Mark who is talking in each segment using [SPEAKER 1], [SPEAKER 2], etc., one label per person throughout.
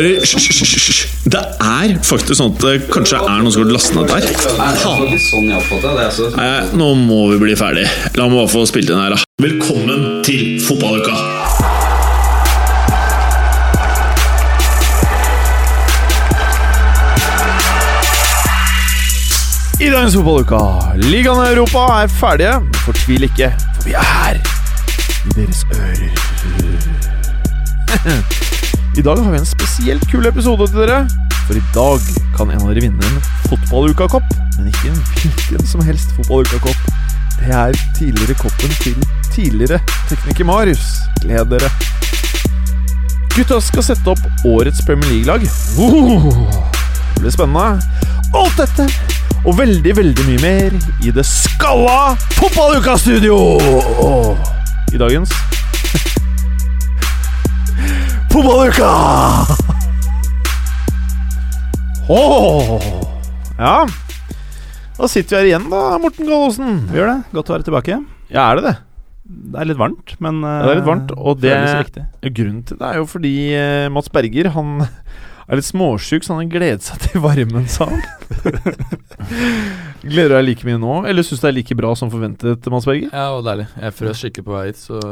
[SPEAKER 1] hører Hysj. Det er faktisk sånn at det kanskje er noen som har lastet ned der.
[SPEAKER 2] Er sånn. Altså.
[SPEAKER 1] Nei, nå må vi bli ferdig. La meg bare få spilt inn her, da. Velkommen til fotballuka!
[SPEAKER 3] I dagens fotballuka, ligaen i Europa er ferdige. Fortvil ikke, for vi er her. I deres ører. I dag har vi en spesielt kul episode til dere. For i dag kan en av dere vinne en fotballukakopp. Men ikke en hvilken som helst fotballukakopp. Det er tidligere koppen til tidligere tekniker Marius. Gled dere. Gutta skal sette opp årets Premier League-lag. Oh, det blir spennende. Alt dette og veldig, veldig mye mer i det skalla fotballuka-studio! I dagens Fotballuka! Åh! Ja. Da sitter vi her igjen, da, Morten Gallosen.
[SPEAKER 4] Vi gjør det. Godt å være tilbake.
[SPEAKER 3] Ja, er det det?
[SPEAKER 4] Det er litt varmt, men
[SPEAKER 3] Ja, det er litt varmt, og det
[SPEAKER 4] er.
[SPEAKER 3] Grunnen til det er jo fordi uh, Mats Berger han er litt småsjuk, så han har gledet seg til varmen, sa han. Gleder du deg like mye nå, eller syns du det er like bra som forventet, Mats Berger?
[SPEAKER 5] Ja, det var deilig. Jeg frøs skikkelig på vei hit, så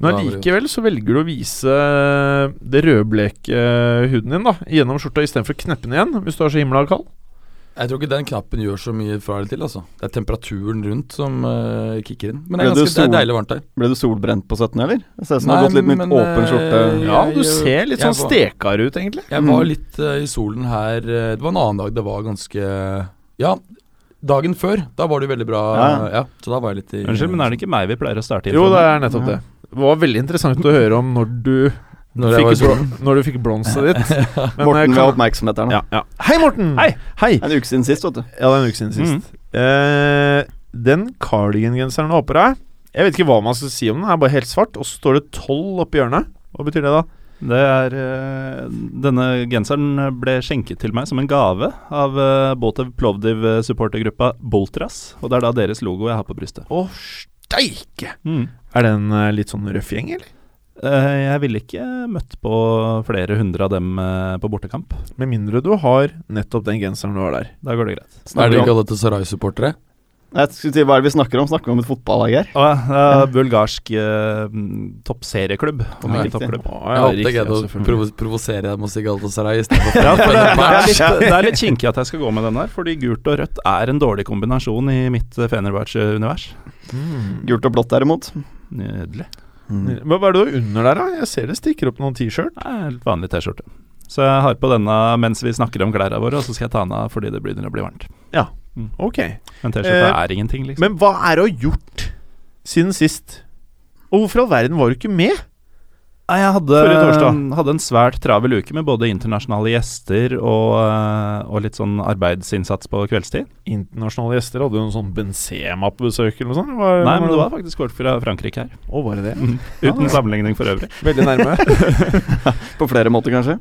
[SPEAKER 3] Men allikevel så velger du å vise det rødbleke huden din da gjennom skjorta istedenfor å kneppe den igjen, hvis du er så himla kald.
[SPEAKER 5] Jeg tror ikke den knappen gjør så mye fra eller til, altså. Det er temperaturen rundt som uh, kicker inn. Men det er, ganske, sol, det er deilig varmt her.
[SPEAKER 6] Ble du solbrent på 17, eller? Det ser ut som du har gått litt med åpen skjorte.
[SPEAKER 5] eh,
[SPEAKER 3] Ja, du ser litt sånn stekere ut, egentlig.
[SPEAKER 5] Jeg
[SPEAKER 6] Mm.
[SPEAKER 5] var litt uh, i solen her Det var en annen dag det var ganske Ja, dagen før. Da var det jo veldig bra.
[SPEAKER 6] Ja.
[SPEAKER 5] Ja, så da var jeg litt i
[SPEAKER 4] Unnskyld, men er det ikke meg vi pleier å starte i?
[SPEAKER 3] Jo, det er nettopp det. Det var veldig interessant å høre om når du
[SPEAKER 5] Når
[SPEAKER 3] fikk, når du fikk blomstet ditt. Men,
[SPEAKER 6] Morten
[SPEAKER 3] eh,
[SPEAKER 6] vil ha oppmerksomhet her nå.
[SPEAKER 3] ja, ja. Hei, Morten!
[SPEAKER 4] Hei.
[SPEAKER 3] Hei!
[SPEAKER 6] En uke siden sist, vet du.
[SPEAKER 3] Ja, det er en uke siden sist. Eh, den cardigan-genseren du har på deg Jeg vet ikke hva man skal si om den. Den er bare helt svart, og så står det 12 oppi hjørnet. Hva betyr det, da?
[SPEAKER 4] Det er eh, Denne genseren ble skjenket til meg som en gave av uh, Botev Plovdiv-supportergruppa Boltras. Og det er da deres logo jeg har på brystet.
[SPEAKER 3] Å, steike!
[SPEAKER 4] Mm.
[SPEAKER 3] Er det en litt sånn røff gjeng, eller?
[SPEAKER 4] Eh, jeg ville ikke møtt på flere hundre av dem eh, på bortekamp.
[SPEAKER 3] Med mindre du har nettopp den genseren du har der.
[SPEAKER 4] Da går det greit.
[SPEAKER 5] Er
[SPEAKER 6] Snakker
[SPEAKER 5] er
[SPEAKER 6] det ikke
[SPEAKER 5] alle til Sarai-supportere?
[SPEAKER 6] jeg skulle si, hva er det vi snakker om? Snakker vi om et fotballag her?
[SPEAKER 4] Og, ja, bulgarsk eh, toppserieklubb, om
[SPEAKER 6] Ja,
[SPEAKER 4] ikke toppklubb.
[SPEAKER 5] Jeg håpet jeg
[SPEAKER 3] riktig,
[SPEAKER 5] greide å provo provosere deg med å si Galatasaray istedenfor
[SPEAKER 4] Ja, det, det, er litt, det er litt kinkig at jeg skal gå med den der, fordi gult og rødt er en dårlig kombinasjon i mitt eh, Fenerbahçe-univers.
[SPEAKER 3] Mm.
[SPEAKER 6] Gult og blått, derimot.
[SPEAKER 4] Nydelig.
[SPEAKER 3] Hva hva er det du har under der, da? Jeg ser det stikker opp noen
[SPEAKER 4] er helt vanlig T-skjorte. Så jeg har på denne mens vi snakker om klærne våre, og så skal jeg ta den av fordi det begynner å bli varmt.
[SPEAKER 3] Ja, Ok.
[SPEAKER 4] Men T-skjorte
[SPEAKER 3] Eh,
[SPEAKER 4] er ingenting, liksom.
[SPEAKER 3] Men hva er det du har gjort siden sist? Og hvorfor i all verden var du ikke med?
[SPEAKER 4] Jeg hadde, hadde en svært travel uke med både internasjonale gjester og, eh, og litt sånn arbeidsinnsats på kveldstid.
[SPEAKER 3] Internasjonale gjester hadde jo en sånn Benzema på besøk eller noe sånt. Var,
[SPEAKER 4] Nei, men det var faktisk folk fra Frankrike her.
[SPEAKER 3] Å, var det det?
[SPEAKER 4] Mm. Uten sammenligning for øvrig.
[SPEAKER 3] Veldig nærme.
[SPEAKER 6] På flere måter, kanskje.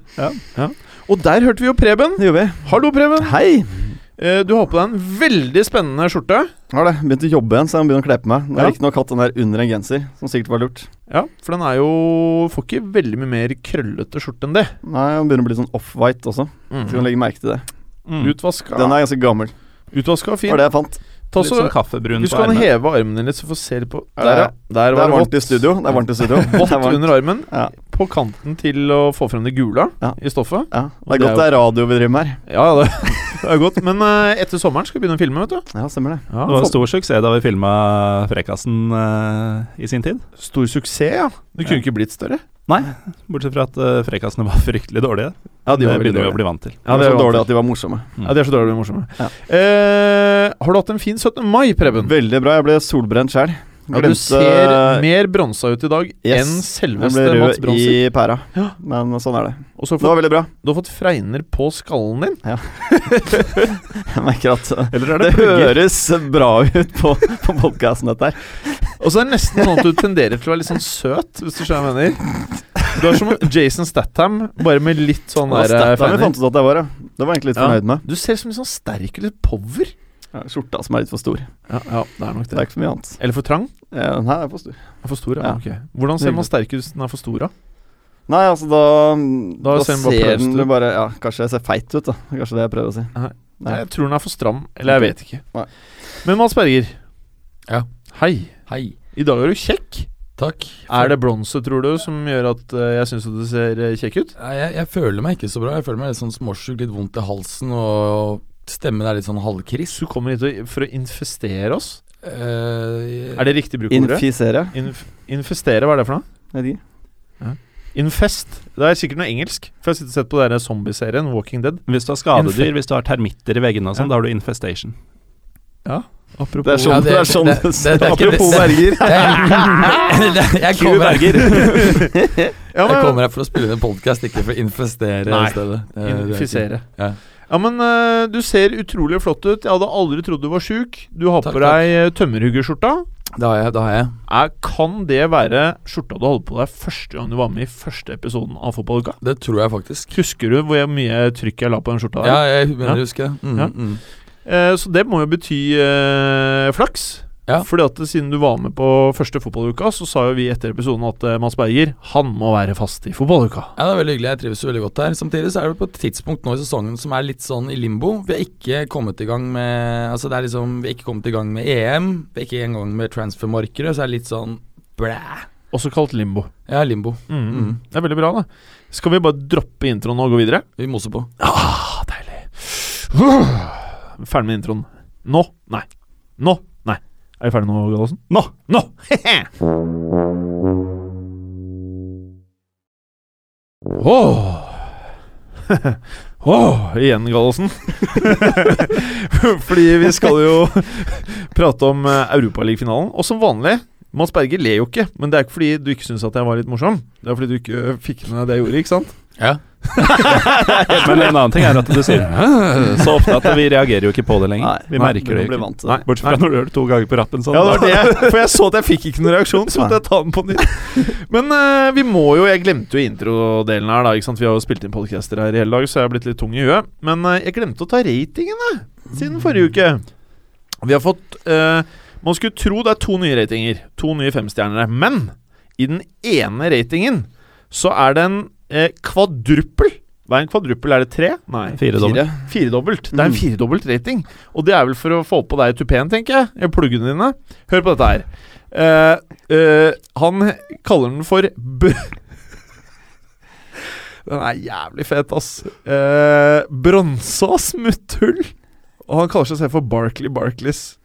[SPEAKER 3] Og der hørte vi jo Preben.
[SPEAKER 6] Det gjør vi.
[SPEAKER 3] Hallo, Preben.
[SPEAKER 6] Hei!
[SPEAKER 3] Eh, du har på deg en veldig spennende skjorte.
[SPEAKER 6] Har det. Begynt å jobbe igjen, så jeg må begynne å kle på meg. Nå har
[SPEAKER 3] Ja.
[SPEAKER 6] ikke riktignok hatt den der under en genser, som sikkert var lurt.
[SPEAKER 3] Ja, for den er jo Får ikke veldig mye mer krøllete skjorte enn det.
[SPEAKER 6] Nei, den begynner å bli sånn off-white også. Så kan du legge merke til det.
[SPEAKER 4] Mm.
[SPEAKER 3] Utvaska.
[SPEAKER 6] Den er ganske gammel.
[SPEAKER 3] Utvaska fin.
[SPEAKER 6] var det jeg fant.
[SPEAKER 3] Ta
[SPEAKER 4] Litt
[SPEAKER 3] så,
[SPEAKER 4] sånn kaffebrun på
[SPEAKER 3] du kan heve armen din litt, så får se litt på Der, ja. Der var det
[SPEAKER 6] varmt i studio. Det er varmt i studio.
[SPEAKER 3] Vått under armen.
[SPEAKER 6] Ja.
[SPEAKER 3] På kanten til å få frem det gule
[SPEAKER 6] Ja.
[SPEAKER 3] i stoffet.
[SPEAKER 6] Ja. Det er
[SPEAKER 3] det er
[SPEAKER 6] godt det er radio vi driver med her.
[SPEAKER 3] Ja, det, det er godt. Men uh, etter sommeren skal vi begynne å filme, vet du.
[SPEAKER 6] Ja, stemmer det.
[SPEAKER 3] Ja,
[SPEAKER 4] Det var en stor suksess da vi filma Frekkasen uh, i sin tid.
[SPEAKER 3] Stor suksess, ja. Det kunne ikke blitt større.
[SPEAKER 4] Nei, bortsett fra at uh, Frekkasene var fryktelig dårlige.
[SPEAKER 3] Ja, de var veldig
[SPEAKER 4] begynner vi å bli vant til.
[SPEAKER 3] Ja,
[SPEAKER 6] de
[SPEAKER 3] det
[SPEAKER 6] var så
[SPEAKER 3] dårlig
[SPEAKER 6] dårlige at de var morsomme.
[SPEAKER 3] Ja, de er så dårlige og morsomme.
[SPEAKER 6] Ja.
[SPEAKER 3] Eh, har du hatt en fin 17. mai, Preben?
[SPEAKER 6] Veldig bra. Jeg ble solbrent sjøl.
[SPEAKER 3] Ja, du ser mer bronsa ut i dag
[SPEAKER 6] Yes.
[SPEAKER 3] enn
[SPEAKER 6] Jeg
[SPEAKER 3] selveste
[SPEAKER 6] ble rød i pæra.
[SPEAKER 3] Ja.
[SPEAKER 6] Men sånn er det.
[SPEAKER 3] Så
[SPEAKER 6] Det var veldig bra.
[SPEAKER 3] du har fått fregner på skallen din.
[SPEAKER 6] Jeg merker at
[SPEAKER 4] Eller er
[SPEAKER 6] det
[SPEAKER 4] det
[SPEAKER 6] høres bra ut på, på podkasten, dette her.
[SPEAKER 3] Og så er det nesten sånn at du tenderer til å være litt sånn søt, hvis du skjønner hva jeg mener. Du er som Jason Statham, bare med litt sånn der eh,
[SPEAKER 6] Statham fant ut at jeg var, ja. Det var jeg egentlig litt
[SPEAKER 3] Ja.
[SPEAKER 6] fornøyd med.
[SPEAKER 3] Du ser som litt sånn sterk litt power.
[SPEAKER 6] Ja, skjorta som er litt for stor.
[SPEAKER 3] Ja, ja, det er nok
[SPEAKER 6] Det
[SPEAKER 3] Det er
[SPEAKER 6] ikke for mye annet.
[SPEAKER 3] Eller for trang?
[SPEAKER 6] Ja, den her er for stor.
[SPEAKER 3] Er for stor, ja.
[SPEAKER 6] Ja.
[SPEAKER 3] ok Hvordan ser man sterk ut hvis den er for stor, da?
[SPEAKER 6] Nei, altså da
[SPEAKER 3] Da
[SPEAKER 6] Da,
[SPEAKER 3] ser den bare
[SPEAKER 6] ser den
[SPEAKER 3] ut.
[SPEAKER 6] bare Ja, kanskje jeg ser feit ut, da. Kanskje det jeg prøver å si.
[SPEAKER 3] Nei, Nei. jeg tror den er for stram. Eller jeg vet ikke.
[SPEAKER 6] Nei.
[SPEAKER 3] Men Mads Berger.
[SPEAKER 5] Ja.
[SPEAKER 3] Hei.
[SPEAKER 5] Hei.
[SPEAKER 3] I dag er du kjekk.
[SPEAKER 5] Takk.
[SPEAKER 3] Er det bronse, tror du, som gjør at uh, jeg syns du ser eh, kjekk ut?
[SPEAKER 5] Nei, jeg, jeg føler meg ikke så bra. Jeg føler meg litt sånn småsjuk, litt vondt i halsen, og stemmen er litt sånn halvkris.
[SPEAKER 3] Du kommer hit for å infestere oss?
[SPEAKER 5] Uh,
[SPEAKER 3] Er det riktig bruk av ordet?
[SPEAKER 6] Infisere.
[SPEAKER 3] Inf infestere, hva er det for noe?
[SPEAKER 6] Vet ikke.
[SPEAKER 3] Infest. Det er sikkert noe engelsk. For jeg har sett på den serien Walking Dead.
[SPEAKER 4] Hvis du har skadedyr,
[SPEAKER 3] Infe-
[SPEAKER 4] hvis du har termitter i veggene og sånn,
[SPEAKER 3] Ja.
[SPEAKER 4] da har du infestation.
[SPEAKER 3] Apropos
[SPEAKER 6] Det er sånn
[SPEAKER 5] Ja,
[SPEAKER 6] det,
[SPEAKER 5] det-
[SPEAKER 6] er sånn
[SPEAKER 5] det- det- det er
[SPEAKER 6] Apropos
[SPEAKER 5] det-
[SPEAKER 6] verger.
[SPEAKER 5] jeg, kommer her, jeg kommer her for å spille inn en podkast, ikke for å infestere
[SPEAKER 3] Nei,
[SPEAKER 5] i stedet. Det- det er
[SPEAKER 3] Infisere.
[SPEAKER 5] Ja.
[SPEAKER 3] Ja, men uh, du ser utrolig flott ut. Jeg hadde aldri trodd du var sjuk. Du har
[SPEAKER 5] Takk,
[SPEAKER 3] på deg uh, tømmerhuggerskjorta.
[SPEAKER 5] Det har jeg. Det har jeg.
[SPEAKER 3] Er, kan det være skjorta du hadde på deg første gang du var med i første episoden av Fotballuka?
[SPEAKER 5] Det tror jeg faktisk.
[SPEAKER 3] Husker du hvor mye trykk jeg la på den skjorta? der?
[SPEAKER 5] Ja, jeg mener
[SPEAKER 3] Ja.
[SPEAKER 5] jeg husker. Mm,
[SPEAKER 3] Ja.
[SPEAKER 5] mm.
[SPEAKER 3] Uh, så det må jo bety uh, flaks.
[SPEAKER 5] Ja.
[SPEAKER 3] Fordi at siden du var med på første fotballuka, så sa jo vi etter episoden at eh, Mads Berger Han må være fast i fotballuka.
[SPEAKER 5] Ja, det er veldig hyggelig. Jeg trives veldig godt her. Samtidig så er det på et tidspunkt nå i sesongen som er litt sånn i limbo. Vi har ikke kommet i gang med Altså det er liksom Vi har ikke kommet i gang med EM. Vi er ikke engang med transfermarkedet, så er det litt sånn blæ.
[SPEAKER 3] Også kalt limbo.
[SPEAKER 5] Ja, limbo.
[SPEAKER 3] Mm.
[SPEAKER 5] Mm.
[SPEAKER 3] Det er veldig bra, da. Skal vi bare droppe introen og gå videre?
[SPEAKER 5] Vi moser på.
[SPEAKER 3] Ah, deilig. Ferdig med introen. Nå. Nei. Nå. Er vi ferdige nå, Gallosen? Nå! Nå! Åh. oh, igjen, Gallosen. Fordi vi skal jo prate om uh, Europaligafinalen. Og som vanlig Mats Berger ler jo ikke, men det er ikke fordi du ikke syns at jeg var litt morsom. Det er fordi du ikke øh, fikk med deg det jeg gjorde, ikke sant?
[SPEAKER 5] Ja.
[SPEAKER 4] Men en annen ting er at du sier så ofte at vi reagerer jo ikke på det lenger.
[SPEAKER 6] Nei,
[SPEAKER 4] vi merker det ikke.
[SPEAKER 6] Nei.
[SPEAKER 4] Bortsett fra når du gjør det to ganger på rappen. Sånn,
[SPEAKER 3] Ja, det var det. For jeg så at jeg fikk ikke noen reaksjon, så måtte jeg ta den på nytt. Men uh, vi må jo Jeg glemte jo introdelen her, da. Ikke sant? Vi har jo spilt inn podcaster her i hele dag, så jeg har blitt litt tung i huet. Men uh, jeg glemte å ta ratingene siden forrige uke. Vi har fått uh, Man skulle tro det er to nye ratinger. To nye femstjernere. Men i den ene ratingen så er det en eh, kvadruppel. Hva er en kvadruppel? Er det tre? Nei.
[SPEAKER 4] Fire dobbelt.
[SPEAKER 6] Fire.
[SPEAKER 3] Firedobbelt. Det er en
[SPEAKER 6] Mm.
[SPEAKER 3] firedobbelt rating. Og det er vel for å få på deg tupeen, tenker jeg. I pluggene dine. Hør på dette her. Uh, uh, han kaller den for b... Den er jævlig fet, ass. Uh, Bronse og smutthull. Og han kaller seg selv for Barkley Barkleys.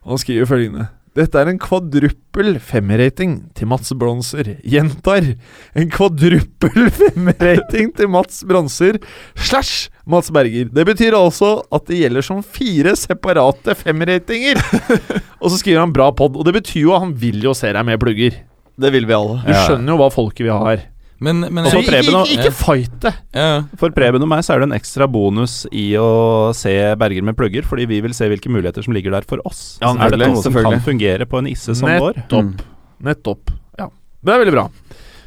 [SPEAKER 3] Og han skriver følgende dette er en kvadruppel femmerrating til Mats Bronser. Gjentar. En kvadruppel femmerrating til Mats Bronser slash Mats Berger. Det betyr altså at det gjelder som fire separate femmerratinger. og så skriver han 'bra pod', og det betyr jo at han vil jo se deg med plugger.
[SPEAKER 6] Det vil vi alle.
[SPEAKER 3] Du skjønner jo hva folket vil ha her.
[SPEAKER 5] Men, men
[SPEAKER 3] jeg,
[SPEAKER 4] Og
[SPEAKER 3] ikke,
[SPEAKER 4] Preben
[SPEAKER 3] ikke, ikke fight det.
[SPEAKER 5] ja.
[SPEAKER 4] For Preben og meg så er det en ekstra bonus i å se Berger med plugger, fordi vi vil se hvilke muligheter som ligger der for oss.
[SPEAKER 3] Ja,
[SPEAKER 4] er
[SPEAKER 6] det
[SPEAKER 4] noe som kan fungere på en isse som vår?
[SPEAKER 3] Nettopp. Nettopp. Ja. Det er veldig bra.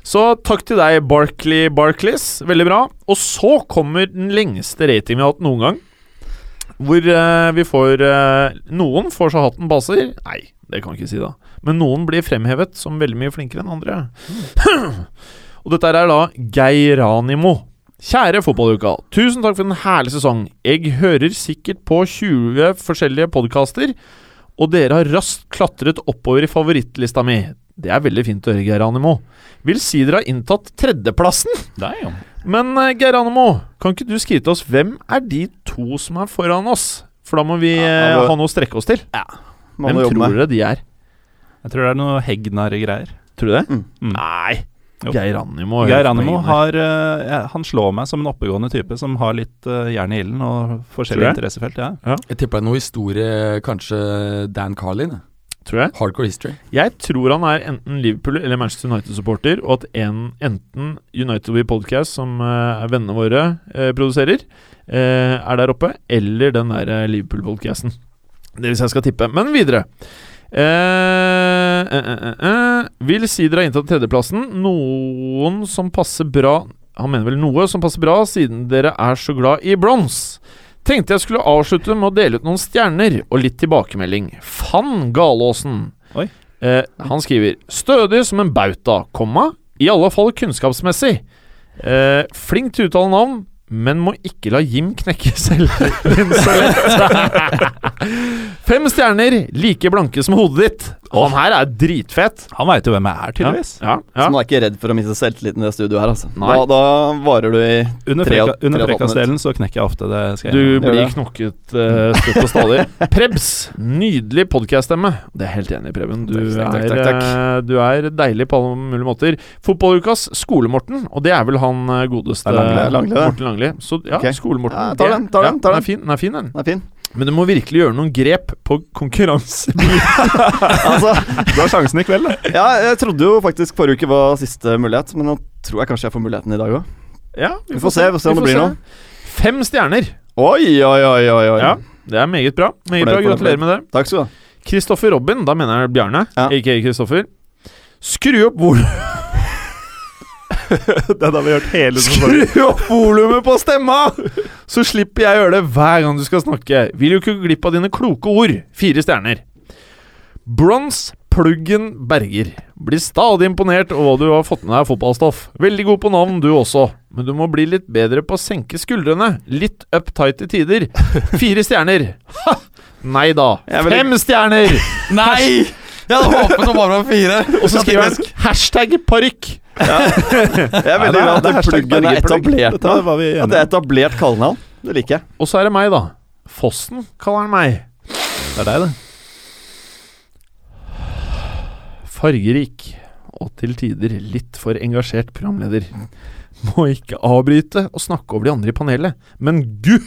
[SPEAKER 3] Så takk til deg, Barkley Barclays. Veldig bra. Og så kommer den lengste ratingen vi har hatt noen gang. Hvor uh, vi får uh, Noen får så hatten baser. Nei, det kan vi ikke si, da. Men noen blir fremhevet som veldig mye flinkere enn andre. Og dette er da Geiranimo. Kjære fotballuka. Tusen takk for en herlig sesong. Jeg hører sikkert på 20 forskjellige podkaster, og dere har raskt klatret oppover i favorittlista mi. Det er veldig fint å høre, Geiranimo. Vil si dere har inntatt tredjeplassen.
[SPEAKER 4] Nei, ja.
[SPEAKER 3] Men eh, Geiranimo, kan ikke du skrive til oss hvem er de to som er foran oss? For da må vi
[SPEAKER 6] Ja,
[SPEAKER 3] eh, ha noe å strekke oss til.
[SPEAKER 6] Man
[SPEAKER 3] Hvem
[SPEAKER 6] må
[SPEAKER 3] tror dere de er?
[SPEAKER 4] Jeg tror det er noe Hegnar-greier.
[SPEAKER 3] Tror du det?
[SPEAKER 6] Mm.
[SPEAKER 4] Mm.
[SPEAKER 3] Nei.
[SPEAKER 4] Jo.
[SPEAKER 3] Geiranimo.
[SPEAKER 4] Geir Animo har uh, Han slår meg som en oppegående type som har litt uh, jern i ilden og forskjellige interessefelt. Ja.
[SPEAKER 5] Jeg tipper det er noe historie, kanskje Dan Carlin.
[SPEAKER 3] Tror jeg.
[SPEAKER 5] Hardcore history.
[SPEAKER 3] Jeg tror han er enten Liverpool eller Manchester United-supporter, og at en, enten United We Podcast, som uh, vennene våre uh, produserer, eh, er der oppe, eller den der Liverpool-podcasten. Det hvis jeg skal tippe. Men videre. Eh, vil si dere har inntatt tredjeplassen. Noen som passer bra Han mener vel noe som passer bra, siden dere er så glad i bronse. Tenkte jeg skulle avslutte med å dele ut noen stjerner og litt tilbakemelding. Fann Galåsen.
[SPEAKER 4] Oi.
[SPEAKER 3] Eh, han skriver 'Stødig som en bauta, komma, i alle fall kunnskapsmessig'. Eh, flink til å uttale navn, men må ikke la Jim knekke selvtilliten så lett. Fem stjerner, like blanke som hodet ditt. Og han her er dritfet.
[SPEAKER 4] Han veit jo hvem jeg er, tydeligvis.
[SPEAKER 3] Ja,
[SPEAKER 6] ja,
[SPEAKER 3] ja.
[SPEAKER 6] man er ikke redd for å miste selvtilliten i det studioet her, altså.
[SPEAKER 3] Nei.
[SPEAKER 6] Da, da varer du i
[SPEAKER 4] Under,
[SPEAKER 6] Tre
[SPEAKER 4] freka, under frekasdelen så knekker jeg ofte. Det skal jeg
[SPEAKER 3] Du blir knokket uh, støtt og stadig. Prebz, nydelig podkaststemme. Det er helt enig i, Preben. Du,
[SPEAKER 6] Takk, takk,
[SPEAKER 3] er,
[SPEAKER 6] takk, takk.
[SPEAKER 3] eh, du er deilig på alle mulige måter. Fotballukas Skole-Morten, og det er vel han eh, godeste
[SPEAKER 4] Morten er Langli.
[SPEAKER 3] Så ja,
[SPEAKER 6] okay.
[SPEAKER 3] Skole-Morten.
[SPEAKER 6] Ja, tar den, tar den, tar
[SPEAKER 3] den.
[SPEAKER 6] den.
[SPEAKER 3] er fin, den er fin, den.
[SPEAKER 6] Den er fin.
[SPEAKER 3] Men du må virkelig gjøre noen grep på konkurranse.
[SPEAKER 6] Altså,
[SPEAKER 4] Du har sjansen i kveld, da.
[SPEAKER 6] ja, jeg trodde jo faktisk forrige uke var siste mulighet, men nå tror jeg kanskje jeg får muligheten i dag òg.
[SPEAKER 3] ja,
[SPEAKER 6] Vi får se, vi får se om det blir noe.
[SPEAKER 3] Fem stjerner.
[SPEAKER 6] Oi, oi, oi, oi. oi.
[SPEAKER 3] Ja, det er meget bra. Meget bra, Gratulerer med det.
[SPEAKER 6] Takk skal du ha.
[SPEAKER 3] Kristoffer Robin, da mener jeg Bjarne,
[SPEAKER 6] Ja.
[SPEAKER 3] ikke Kristoffer. Skru opp vol
[SPEAKER 4] Den har vi hørt hele sesongen.
[SPEAKER 3] Skru opp volumet på stemma! Så slipper jeg å gjøre det hver gang du skal snakke. Vil jo ikke gå glipp av dine kloke ord. Fire stjerner. Bronze Pluggen Berger. Blir stadig imponert over hva du har fått med deg av fotballstoff. Veldig god på navn, du også. Men du må bli litt bedre på å senke skuldrene. Litt uptight i tider. Fire stjerner. Ha! Nei da. Fem stjerner!
[SPEAKER 5] Nei! Jeg hadde håpet det bare var fire.
[SPEAKER 3] Og så skriver han hashtag parykk.
[SPEAKER 6] Jeg er veldig
[SPEAKER 4] Ja, det
[SPEAKER 6] glad
[SPEAKER 4] det er
[SPEAKER 6] at
[SPEAKER 4] hashtag
[SPEAKER 6] pluggen er etablert
[SPEAKER 4] Dette var vi
[SPEAKER 6] At det er etablert kallenavn. Det liker jeg.
[SPEAKER 3] Og så er det meg, da. Fossen kaller han meg.
[SPEAKER 4] Det er deg, det.
[SPEAKER 3] Fargerik og til tider litt for engasjert programleder. Må ikke avbryte og snakke over de andre i panelet. Men gud,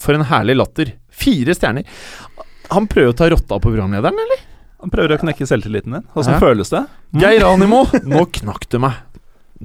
[SPEAKER 3] for en herlig latter. Fire stjerner. Han prøver å ta rotta på programlederen, eller?
[SPEAKER 4] Han prøver å knekke selvtilliten din. Åssen
[SPEAKER 3] Ja.
[SPEAKER 4] føles det?
[SPEAKER 3] Geir Animo, nå knakk det meg.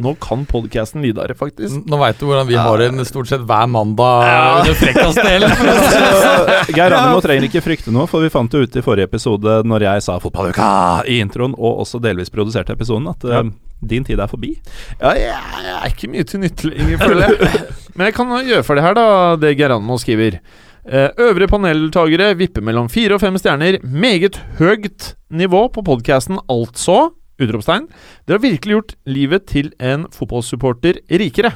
[SPEAKER 3] Nå kan podkasten videre, faktisk.
[SPEAKER 5] Nå veit du hvordan vi har det stort sett hver mandag Ja frekkasdelen.
[SPEAKER 4] Geir Animo trenger ikke frykte noe, for vi fant jo ut i forrige episode, når jeg sa 'fotballuka' i introen, og også delvis produserte episoden, at
[SPEAKER 3] Ja.
[SPEAKER 4] eh, din tid er forbi.
[SPEAKER 3] Ja, jeg, er ikke mye til nytte lenger, føler jeg. Men jeg kan gjøre ferdig her, da, det Geir Animo skriver. Eh, øvrige paneldeltakere vipper mellom fire og fem stjerner. Meget høyt nivå på podkasten, altså. Utropstegn. Dere har virkelig gjort livet til en fotballsupporter rikere.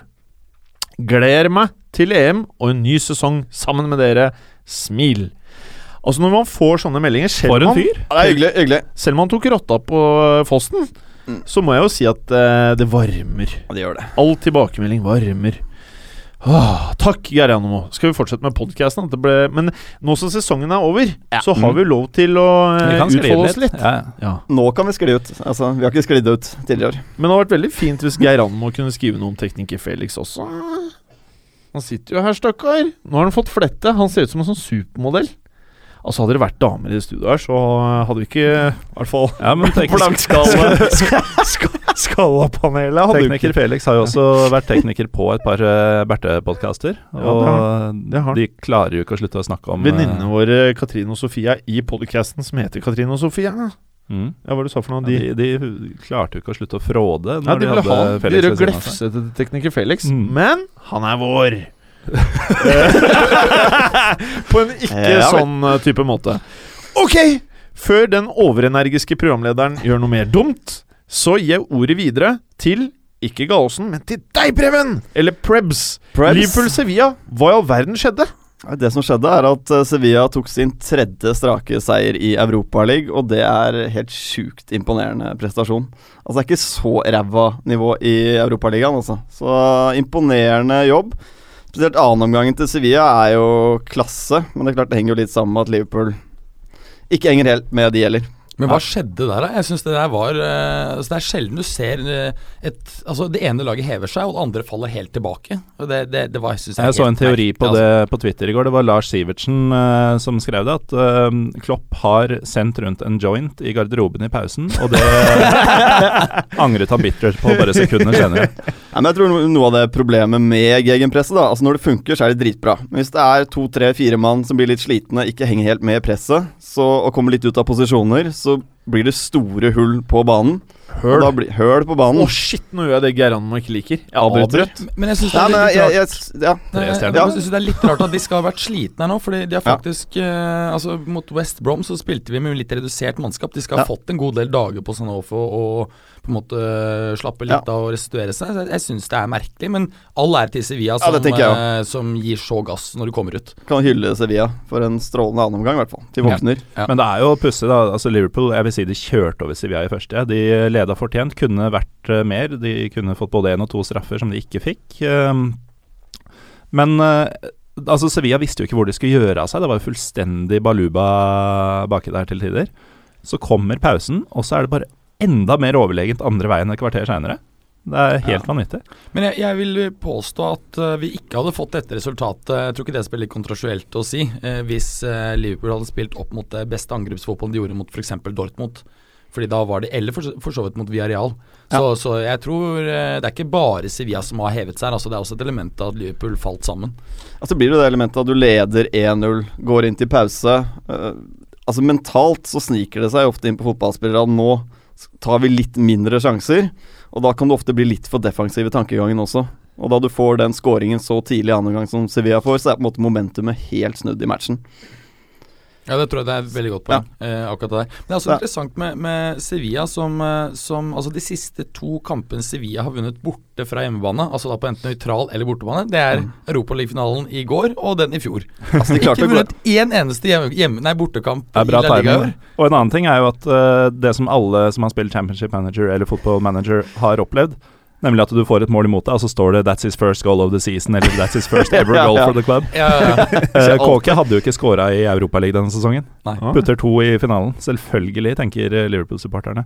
[SPEAKER 3] Gleder meg til EM og en ny sesong sammen med dere. Smil. Altså Når man får sånne meldinger selv
[SPEAKER 4] For
[SPEAKER 3] om
[SPEAKER 4] en
[SPEAKER 3] man-
[SPEAKER 4] fyr!
[SPEAKER 6] Ja, det er hyggelig. hyggelig.
[SPEAKER 3] Selv om han tok rotta på fosten Fossen,
[SPEAKER 6] Mm.
[SPEAKER 3] så må jeg jo si at uh, det varmer.
[SPEAKER 6] Ja, det gjør det.
[SPEAKER 3] All tilbakemelding varmer. Åh, takk, Geir Janemo. Skal vi fortsette med podkasten? Men nå som sesongen er over, så har vi lov til å eh, utfolde oss litt.
[SPEAKER 4] litt. ja.
[SPEAKER 3] Ja.
[SPEAKER 6] Nå kan vi skli ut. Altså, vi har ikke sklidd ut tidligere.
[SPEAKER 3] Men det hadde vært veldig fint hvis Geir Janemo kunne skrive noe om tekniker Felix også. Han sitter jo her, stakkar. Nå har han fått flette. Han ser ut som en sånn supermodell. Altså Hadde det vært damer i det studioet her, så hadde vi ikke I hvert fall
[SPEAKER 4] ja,
[SPEAKER 3] Skallapanelet hadde
[SPEAKER 4] tekniker
[SPEAKER 3] ikke
[SPEAKER 4] Felix har jo også vært tekniker på et par uh, Berthe-podkaster,
[SPEAKER 3] Ja,
[SPEAKER 4] og
[SPEAKER 3] det har- det har
[SPEAKER 4] de klarer jo ikke å slutte å snakke om eh,
[SPEAKER 3] Venninnene våre Katrine og Sofie i podcasten som heter Katrine og Sofie. Ja,
[SPEAKER 4] mm.
[SPEAKER 3] hva du sa for noe?
[SPEAKER 4] de,
[SPEAKER 3] De,
[SPEAKER 4] de, klarte jo ikke å slutte å fråde
[SPEAKER 3] ja, de
[SPEAKER 4] de,
[SPEAKER 3] hadde ha
[SPEAKER 4] Felix
[SPEAKER 3] de
[SPEAKER 4] Felix
[SPEAKER 3] ville
[SPEAKER 4] ved siden av seg.
[SPEAKER 3] glefse til tekniker Felix,
[SPEAKER 4] Mm.
[SPEAKER 3] men han er vår. På en ikke
[SPEAKER 6] Ja,
[SPEAKER 3] sånn eh, type måte. Ok! Før den overenergiske programlederen gjør noe mer dumt, så gir jeg ordet videre til ikke Gallosen, men til deg, Preben! Eller Prebz.
[SPEAKER 6] Prebz.
[SPEAKER 3] Liverpool-Sevilla. Hva i all verden skjedde?
[SPEAKER 6] Det som skjedde, er at eh, Sevilla tok sin tredje strake seier i Europaligaen, og det er helt sjukt imponerende prestasjon. Altså, det er ikke så ræva nivå i Europaligaen, altså. Så imponerende jobb. Spesielt annenomgangen til Sevilla er jo klasse, men det er klart det henger jo litt sammen med at Liverpool ikke henger helt med de gjelder.
[SPEAKER 5] Men hva skjedde der, da? Jeg synes Det der var eh, altså Det er sjelden du ser eh, et Altså, det ene laget hever seg, og det andre faller helt tilbake. Og det, det, det var, jeg synes er
[SPEAKER 4] Jeg så en teori på
[SPEAKER 5] altså.
[SPEAKER 4] det på Twitter i går. Det var Lars Sivertsen uh, som skrev det. At uh, Klopp har sendt rundt en joint i garderoben i pausen, og det angret han bittert på bare sekunder senere.
[SPEAKER 6] Nei, men jeg tror noe av det problemet med gegenpresset da Altså Når det funker, så er det dritbra. Men hvis det er to, tre, fire mann som blir litt slitne, ikke henger helt med i presset, så, og kommer litt ut av posisjoner, så blir det store hull på banen. Og
[SPEAKER 3] Høl.
[SPEAKER 6] da blir, høl på
[SPEAKER 3] Å,
[SPEAKER 6] oh,
[SPEAKER 3] shit, nå gjør jeg det Geirano ikke liker. Jeg
[SPEAKER 6] Avbryter.
[SPEAKER 5] Men jeg syns det
[SPEAKER 6] ja,
[SPEAKER 5] ja, ja. Det er litt rart at de skal ha vært slitne her nå. Fordi de har
[SPEAKER 6] Ja.
[SPEAKER 5] faktisk eh, Altså Mot West Brom så spilte vi med litt redusert mannskap. De skal ha fått en god del dager på seg og på en måte slappe litt
[SPEAKER 6] Ja.
[SPEAKER 5] av og restituere seg. Så Jeg, jeg syns det er merkelig, men all ære til Sevilla som, eh, som gir så gass når de kommer ut.
[SPEAKER 6] Kan hylle Sevilla for en strålende annenomgang, i hvert fall. Til våkner.
[SPEAKER 5] Ja.
[SPEAKER 4] Men det er jo pussig, da. Altså Liverpool jeg vil si de kjørte over Sevilla i første. De leda fortjent, kunne vært eh, mer. De kunne fått både én og to straffer som de ikke fikk. Um, men eh, altså Sevilla visste jo ikke hvor de skulle gjøre av seg. Det var jo fullstendig baluba baki der til tider. Så kommer pausen, og så er det bare enda mer overlegent andre veien et kvarter seinere. Det er helt vanvittig.
[SPEAKER 5] Men jeg, jeg vil påstå at uh, vi ikke hadde fått dette resultatet Jeg tror ikke det spiller kontrasjuelt å si uh, hvis uh, Liverpool hadde spilt opp mot det beste angrepsfotballen de gjorde mot f.eks. Dortmund. Fordi da var det Eller for, for så vidt mot Villarreal. Så, så jeg tror eh, det er ikke bare Sevilla som har hevet seg. Altså det er også et element av at Liverpool falt sammen.
[SPEAKER 6] Altså blir det det elementet at du leder 1-0, går inn til pause. eh, altså mentalt så sniker det seg ofte inn på fotballspillere at nå tar vi litt mindre sjanser. Og da kan du ofte bli litt for defensiv i tankegangen også. Og da du får den scoringen så tidlig annen gang som Sevilla får, så er på en måte momentumet helt snudd i matchen.
[SPEAKER 5] Ja, det tror jeg det er et veldig godt poeng. Eh, akkurat det der. Men det er også
[SPEAKER 6] Ja.
[SPEAKER 5] interessant med, med Sevilla som, eh, som Altså de siste to kampene Sevilla har vunnet borte fra hjemmebane, altså da på enten nøytral eller bortebane, det er
[SPEAKER 6] Mm.
[SPEAKER 5] Europaligafinalen i går og den i fjor.
[SPEAKER 6] Altså de
[SPEAKER 5] Ikke vunnet én eneste hjemme, hjemme, nei, bortekamp
[SPEAKER 4] er
[SPEAKER 5] i La Liga i år.
[SPEAKER 4] Og en annen ting er jo at uh, det som alle som har spilt Championship Manager eller Football Manager har opplevd, nemlig at du får et mål imot deg, og så står det 'That's his first goal of the season', eller 'That's his first ever goal
[SPEAKER 6] ja.
[SPEAKER 4] for the club'.
[SPEAKER 5] Ja, ja, ja.
[SPEAKER 4] Uh, hadde jo ikke scora i Europaligaen denne sesongen.
[SPEAKER 5] Nei.
[SPEAKER 4] Putter to i finalen. Selvfølgelig, tenker eh, Liverpool-supporterne.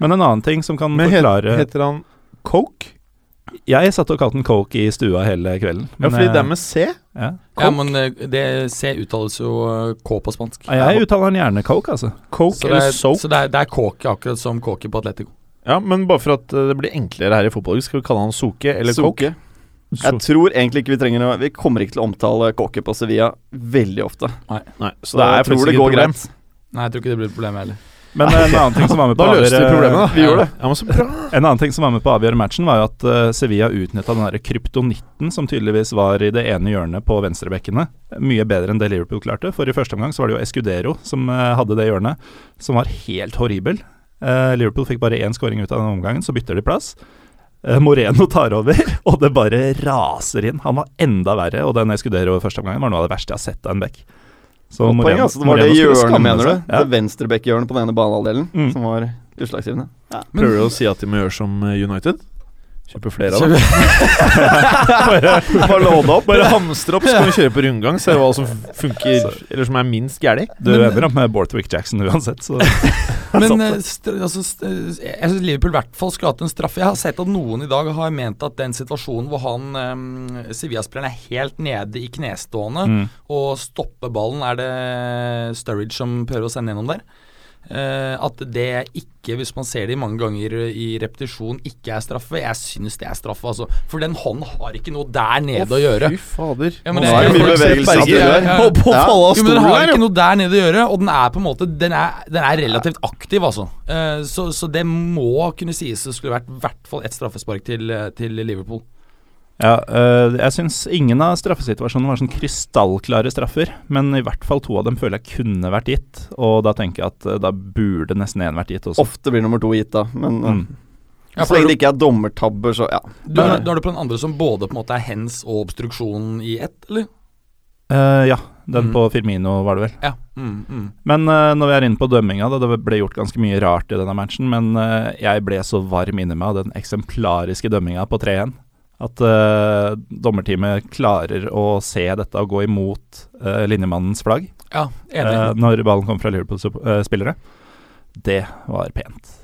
[SPEAKER 4] Men en annen ting som kan
[SPEAKER 3] Men
[SPEAKER 4] forklare
[SPEAKER 3] heter han Coke?
[SPEAKER 4] Jeg satt og kalte den Coke i stua hele kvelden.
[SPEAKER 3] Ja, fordi
[SPEAKER 4] eh,
[SPEAKER 3] det er med C.
[SPEAKER 4] ja.
[SPEAKER 5] ja, men eh, det C uttales jo eh, K på spansk.
[SPEAKER 4] Ja, Jeg uttaler den gjerne Coke, altså.
[SPEAKER 3] Coke
[SPEAKER 5] Så det
[SPEAKER 3] eller
[SPEAKER 5] er,
[SPEAKER 3] Soap.
[SPEAKER 5] så det er, det er Coke, akkurat som Coke på Atletico.
[SPEAKER 3] Ja, men bare for at eh, det blir enklere her i fotball, skal vi kalle han Soke eller
[SPEAKER 6] Koke. Jeg tror egentlig ikke vi trenger noe Vi kommer ikke til å omtale Kåke på Sevilla veldig ofte.
[SPEAKER 3] Nei, så
[SPEAKER 6] Så
[SPEAKER 3] det er
[SPEAKER 6] jeg tror det går
[SPEAKER 3] problem.
[SPEAKER 6] greit.
[SPEAKER 5] Nei, jeg tror ikke det blir et problem heller.
[SPEAKER 4] Men eh, en annen ting som var med på
[SPEAKER 3] Da
[SPEAKER 4] å
[SPEAKER 3] løste vi
[SPEAKER 4] avgjøre-
[SPEAKER 3] problemet, da.
[SPEAKER 6] Vi gjorde det.
[SPEAKER 3] Ja, men så bra.
[SPEAKER 4] En annen ting som var med på å avgjøre matchen, var jo at eh, Sevilla utnytta den der kryptonitten som tydeligvis var i det ene hjørnet på venstrebekkene, mye bedre enn det Liverpool klarte. For i første omgang så var det jo Escudero som hadde det hjørnet, som var helt horribel. Eh, Liverpool fikk bare én skåring ut av den omgangen, så bytter de plass. Eh, Moreno tar over, og det bare raser inn. Han var enda verre, og den Escudero i første omgang var noe av det verste jeg har sett av en bekk. Så
[SPEAKER 6] Moreno, poeng, altså, det var det
[SPEAKER 4] Moreno det
[SPEAKER 6] hjørnet, mener du?
[SPEAKER 4] Ja.
[SPEAKER 6] Det venstrebekkhjørnet på den ene banehalvdelen
[SPEAKER 4] Mm.
[SPEAKER 6] som var utslagsgivende.
[SPEAKER 3] Prøver du å si at de må gjøre som eh, United? Kjøpe flere av dem?
[SPEAKER 6] Bare låne opp.
[SPEAKER 3] Bare hamstre opp, så kan vi kjøre på rundgang, se hva som funker, eller som er minst gæli.
[SPEAKER 4] Du ender opp med Borthwick Jackson uansett, så
[SPEAKER 5] Men eh, altså, jeg syns Liverpool i hvert fall skulle hatt en straffe. Jeg har sett at noen i dag har ment at den situasjonen hvor han um, Sevilla-spilleren er helt nede i knestående
[SPEAKER 4] mm.
[SPEAKER 5] og stopper ballen, er det Sturridge som prøver å sende gjennom der? Eh, at det ikke, hvis man ser det mange ganger i repetisjon, ikke er straffe. Jeg syns det er straffe, altså. For den hånden har ikke noe der nede å gjøre.
[SPEAKER 3] Fy fader.
[SPEAKER 5] Ja, men
[SPEAKER 6] Nå
[SPEAKER 5] det-
[SPEAKER 6] er det mye bevegelse
[SPEAKER 5] Ja, ja, ja.
[SPEAKER 3] På, på
[SPEAKER 6] Ja.
[SPEAKER 3] falle av
[SPEAKER 5] Jo, men den har ikke noe der nede å gjøre, og den er på en måte Den er, den er relativt aktiv, altså. Eh, så, så det må kunne sies det skulle vært i hvert fall ett straffespark til, eh, til Liverpool.
[SPEAKER 4] Ja, øh, jeg syns ingen av straffesituasjonene var sånn krystallklare straffer, men i hvert fall to av dem føler jeg kunne vært gitt, og da tenker jeg at øh, da burde nesten én vært gitt også.
[SPEAKER 6] Ofte blir nummer to gitt, da. Men eh,
[SPEAKER 4] Mm.
[SPEAKER 5] Ja,
[SPEAKER 6] så lenge det ikke er dommertabber, så ja.
[SPEAKER 5] Du har, du har det på den andre som både på en måte er hens og obstruksjon i ett, eller?
[SPEAKER 4] Uh, ja, den
[SPEAKER 5] Mm.
[SPEAKER 4] på Firmino var det vel.
[SPEAKER 5] Ja. Mm, mm.
[SPEAKER 4] Men uh, når vi er inne på dømminga, da, det ble gjort ganske mye rart i denne matchen, men uh, jeg ble så varm inni meg av den eksemplariske dømminga på 3-1. At uh, dommerteamet klarer å se dette og gå imot uh, linjemannens flagg
[SPEAKER 5] Ja,
[SPEAKER 4] øh, når ballen kommer fra Liverpool-spillere. Det var pent.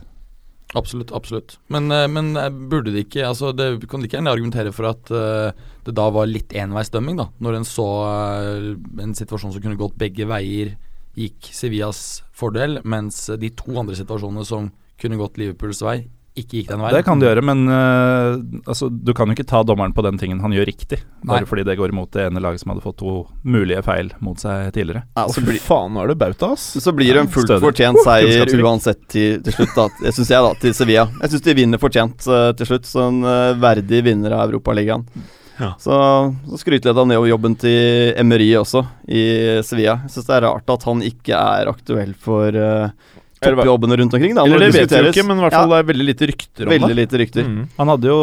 [SPEAKER 5] Absolutt, absolutt. Men, men burde det ikke altså det Kan de ikke gjerne argumentere for at det da var litt enveisdømming, da? Når en så en situasjon som kunne gått begge veier, gikk Sevillas fordel, mens de to andre situasjonene som kunne gått Liverpools vei, ikke gikk den veien.
[SPEAKER 4] Det kan du gjøre, men uh, altså, du kan jo ikke ta dommeren på den tingen han gjør riktig, bare
[SPEAKER 5] Nei.
[SPEAKER 4] fordi det går imot det ene laget som hadde fått to mulige feil mot seg tidligere.
[SPEAKER 6] Ja, så, blir,
[SPEAKER 3] faen, nå er det bauta, ass.
[SPEAKER 6] så blir det en fullt
[SPEAKER 4] Stødig.
[SPEAKER 6] fortjent seier
[SPEAKER 3] uh,
[SPEAKER 6] uansett til, til slutt, da. Det syns jeg, da, til Sevilla. Jeg syns de vinner fortjent uh, til slutt. Så en eh, verdig vinner av Europaligaen.
[SPEAKER 3] Ja.
[SPEAKER 6] Så, så skryter jeg da ned jobben til Emery også, i Sevilla. Jeg syns det er rart at han ikke er aktuell for uh, toppjobbene rundt omkring. Da,
[SPEAKER 3] Eller det vet
[SPEAKER 6] jeg
[SPEAKER 3] ikke, men i hvert fall det er veldig lite rykter om
[SPEAKER 6] Veldig
[SPEAKER 3] det.
[SPEAKER 6] lite rykter.
[SPEAKER 3] Mm.
[SPEAKER 4] Han hadde jo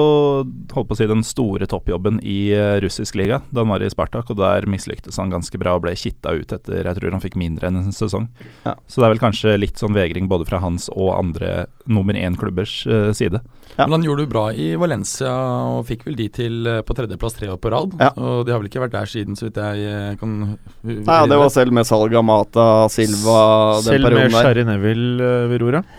[SPEAKER 4] holdt på å si den store toppjobben i eh, russisk liga da han var i Spartak, og der mislyktes han ganske bra og ble kitta ut etter Jeg tror han fikk mindre enn en sesong.
[SPEAKER 6] Ja.
[SPEAKER 4] Så det er vel kanskje litt sånn vegring både fra hans og andre nummer én-klubbers uh, side.
[SPEAKER 6] Ja.
[SPEAKER 5] Men han gjorde det bra i Valencia og fikk vel de til eh, på tredjeplass tre år på rad.
[SPEAKER 6] Ja.
[SPEAKER 5] Og de har vel ikke vært der siden, så vidt jeg eh, kan
[SPEAKER 6] Nei, ja, det var selv med salg av Mata, Silva, den
[SPEAKER 3] Selv med
[SPEAKER 6] perioden der.
[SPEAKER 3] Sherry Neville uh, ved roret.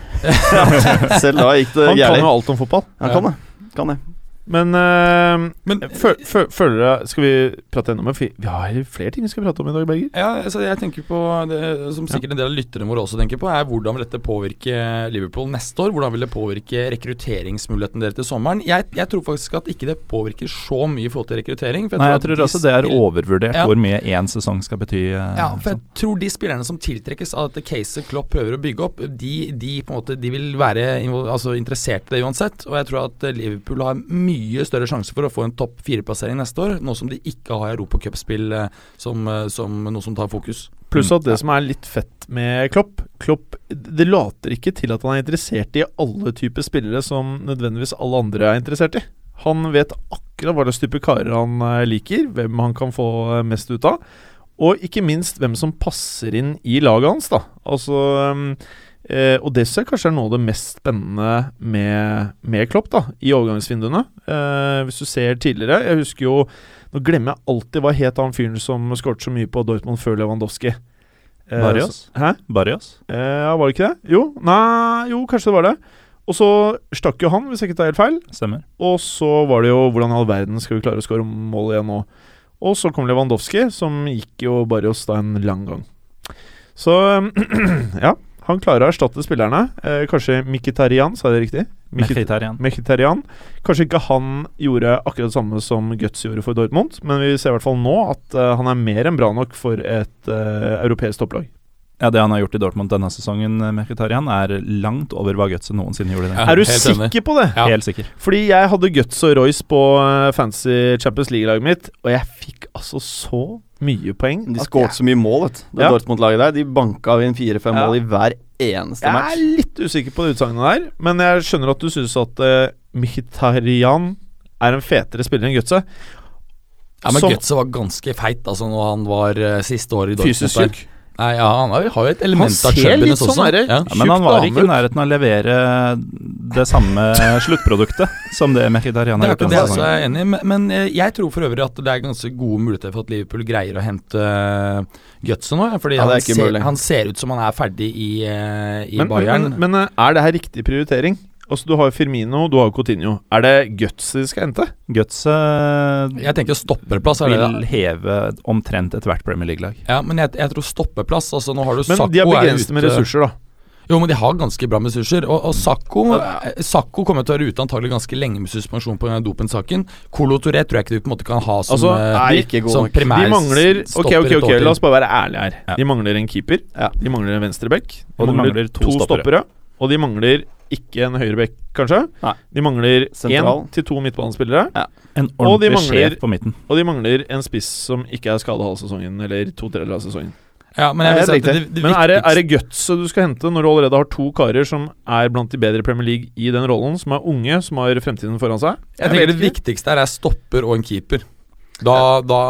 [SPEAKER 6] Selv da gikk det
[SPEAKER 3] Han kan jo alt om fotball.
[SPEAKER 6] Han kan det. Kan det.
[SPEAKER 3] Men, eh,
[SPEAKER 5] Men
[SPEAKER 3] fø- fø- føler dere Skal vi prate enda mer? Vi har flere ting vi skal prate om i dag, Berger.
[SPEAKER 5] Ja, altså jeg tenker på det som sikkert en del av lytterne våre også tenker på, er hvordan vil dette påvirke Liverpool neste år? Hvordan vil det påvirke rekrutteringsmuligheten deres til sommeren? Jeg, jeg tror faktisk at ikke det påvirker så mye i forhold til rekruttering. for
[SPEAKER 4] Nei, jeg tror
[SPEAKER 5] de
[SPEAKER 4] også det er overvurdert
[SPEAKER 5] Ja.
[SPEAKER 4] hvor mye én sesong skal bety. eh,
[SPEAKER 5] Ja, for jeg
[SPEAKER 4] sånn.
[SPEAKER 5] tror de spillerne som tiltrekkes av dette caset Klopp prøver å bygge opp, de, de på en måte De vil være altså, interessert i det uansett. Og jeg tror at Liverpool har mye større sjanse for å få en topp fire-plassering neste år, nå som de ikke har europacupspill eh, som, eh, som noe som tar fokus.
[SPEAKER 3] Pluss at det som er litt fett med Klopp Klopp Det later ikke til at han er interessert i alle typer spillere som nødvendigvis alle andre er interessert i. Han vet akkurat hva slags type karer han eh, liker, hvem han kan få mest ut av. Og ikke minst hvem som passer inn i laget hans, da. Altså um, eh, Og det synes jeg kanskje er noe av det mest spennende med, med Klopp, da, i overgangsvinduene. Eh, hvis du ser tidligere Jeg husker jo Nå glemmer jeg alltid hva het han fyren som skåret så mye på Dortmund før Lewandowski. Eh,
[SPEAKER 4] Barrios?
[SPEAKER 3] Hæ?
[SPEAKER 4] Barrios?
[SPEAKER 3] Eh, ja, var det ikke det? Jo, nei, jo, kanskje det var det. Og så stakk jo han, hvis jeg ikke tar helt feil.
[SPEAKER 4] Stemmer.
[SPEAKER 3] Og så var det jo hvordan i all verden skal vi klare å skåre mål igjen nå. Og så kom Lewandowski, som gikk jo Barrios da en lang gang. Så ja, han klarer å erstatte spillerne. Eh, kanskje Mkhitaryan, sa jeg det riktig? Mkhitarian.
[SPEAKER 4] Mkhitaryan.
[SPEAKER 3] Kanskje ikke han gjorde akkurat det samme som Guts gjorde for Dortmund, men vi ser i hvert fall nå at uh, han er mer enn bra nok for et uh, europeisk topplag.
[SPEAKER 4] Ja, Det han har gjort i Dortmund denne sesongen, Mkhitarian, Mkhitaryan, er langt over hva Guts noensinne gjorde. den
[SPEAKER 5] Ja.
[SPEAKER 3] er du
[SPEAKER 5] sikker enig.
[SPEAKER 3] på det?
[SPEAKER 5] Ja.
[SPEAKER 4] Helt sikker.
[SPEAKER 3] Fordi jeg hadde Guts og Royce på eh, fancy Champions League-laget mitt, og jeg fikk altså så mye poeng.
[SPEAKER 6] De skåret så mye mål, vet du.
[SPEAKER 3] Ja.
[SPEAKER 6] Dortmund-laget der. De banka inn fire-fem
[SPEAKER 3] Ja.
[SPEAKER 6] mål i hver eneste
[SPEAKER 3] Jeg
[SPEAKER 6] match.
[SPEAKER 3] er litt usikker på det utsagnet der, men jeg skjønner at du synes at uh, Mkhitaryan er en fetere spiller enn Gutse.
[SPEAKER 5] Ja, Men
[SPEAKER 3] Som-
[SPEAKER 5] Gutse var ganske feit altså når han var uh, siste år i Dortmund.
[SPEAKER 3] Fysisk
[SPEAKER 5] der.
[SPEAKER 3] syk.
[SPEAKER 5] Nei, ja, Han har jo et element av chubbiness
[SPEAKER 3] sånn
[SPEAKER 5] også.
[SPEAKER 3] Sånn
[SPEAKER 5] ja.
[SPEAKER 4] Men han var ikke i nærheten av å levere det samme sluttproduktet som det Mkhitaryan
[SPEAKER 5] Det
[SPEAKER 4] har
[SPEAKER 5] er
[SPEAKER 4] gjort
[SPEAKER 5] det altså, jeg er enig i, men, eh, jeg tror for øvrig at det er ganske gode muligheter for at Liverpool greier å hente Gutsen nå. Fordi
[SPEAKER 6] Ja, er
[SPEAKER 5] han, ser, han ser ut som han er ferdig i, eh, i
[SPEAKER 3] Men,
[SPEAKER 5] Bayern.
[SPEAKER 3] men, men eh, er det her riktig prioritering? Altså Du har Firmino, du har Coutinho. Er det Guts de skal hente?
[SPEAKER 4] Guts
[SPEAKER 5] jeg tenker stopperplass er det.
[SPEAKER 4] vil heve omtrent ethvert Premier League-lag.
[SPEAKER 5] Ja, men jeg, jeg tror stoppeplass altså Nå har du
[SPEAKER 3] Men
[SPEAKER 5] Sakko
[SPEAKER 3] de
[SPEAKER 5] er
[SPEAKER 3] begrenset med
[SPEAKER 5] ute-
[SPEAKER 3] ressurser, da.
[SPEAKER 5] Jo, men de har ganske bra med ressurser. Og, og Sakko eh, Sakko kommer til å være ute antagelig ganske lenge med suspensjon pga. dopensaken. Colo Touré tror jeg ikke du på en måte kan ha som,
[SPEAKER 3] Altså,
[SPEAKER 5] eh,
[SPEAKER 3] er
[SPEAKER 6] ikke god
[SPEAKER 5] som primær
[SPEAKER 3] De mangler Ok, ok, ok, la oss bare være ærlige her.
[SPEAKER 4] Ja.
[SPEAKER 3] De mangler en keeper.
[SPEAKER 6] Ja.
[SPEAKER 3] De mangler en venstreback.
[SPEAKER 4] Og de mangler to stoppere.
[SPEAKER 3] stoppere. Og de mangler ikke en høyreback, kanskje.
[SPEAKER 6] Nei.
[SPEAKER 3] De mangler
[SPEAKER 6] Sentral.
[SPEAKER 3] én til to midtbanespillere.
[SPEAKER 4] En ordentlig
[SPEAKER 3] mangler-
[SPEAKER 4] sjef på midten.
[SPEAKER 3] Og de mangler en spiss som ikke er skada halv sesongen, eller to tredjedeler av sesongen.
[SPEAKER 5] Ja, men jeg vil
[SPEAKER 6] Det
[SPEAKER 5] si at det, det
[SPEAKER 3] Men er det, er det gutset du skal hente når du allerede har to karer som er blant de bedre i Premier League i den rollen, som er unge, som har fremtiden foran seg?
[SPEAKER 5] Jeg tenker Det viktigste her er stopper og en keeper. Da, da,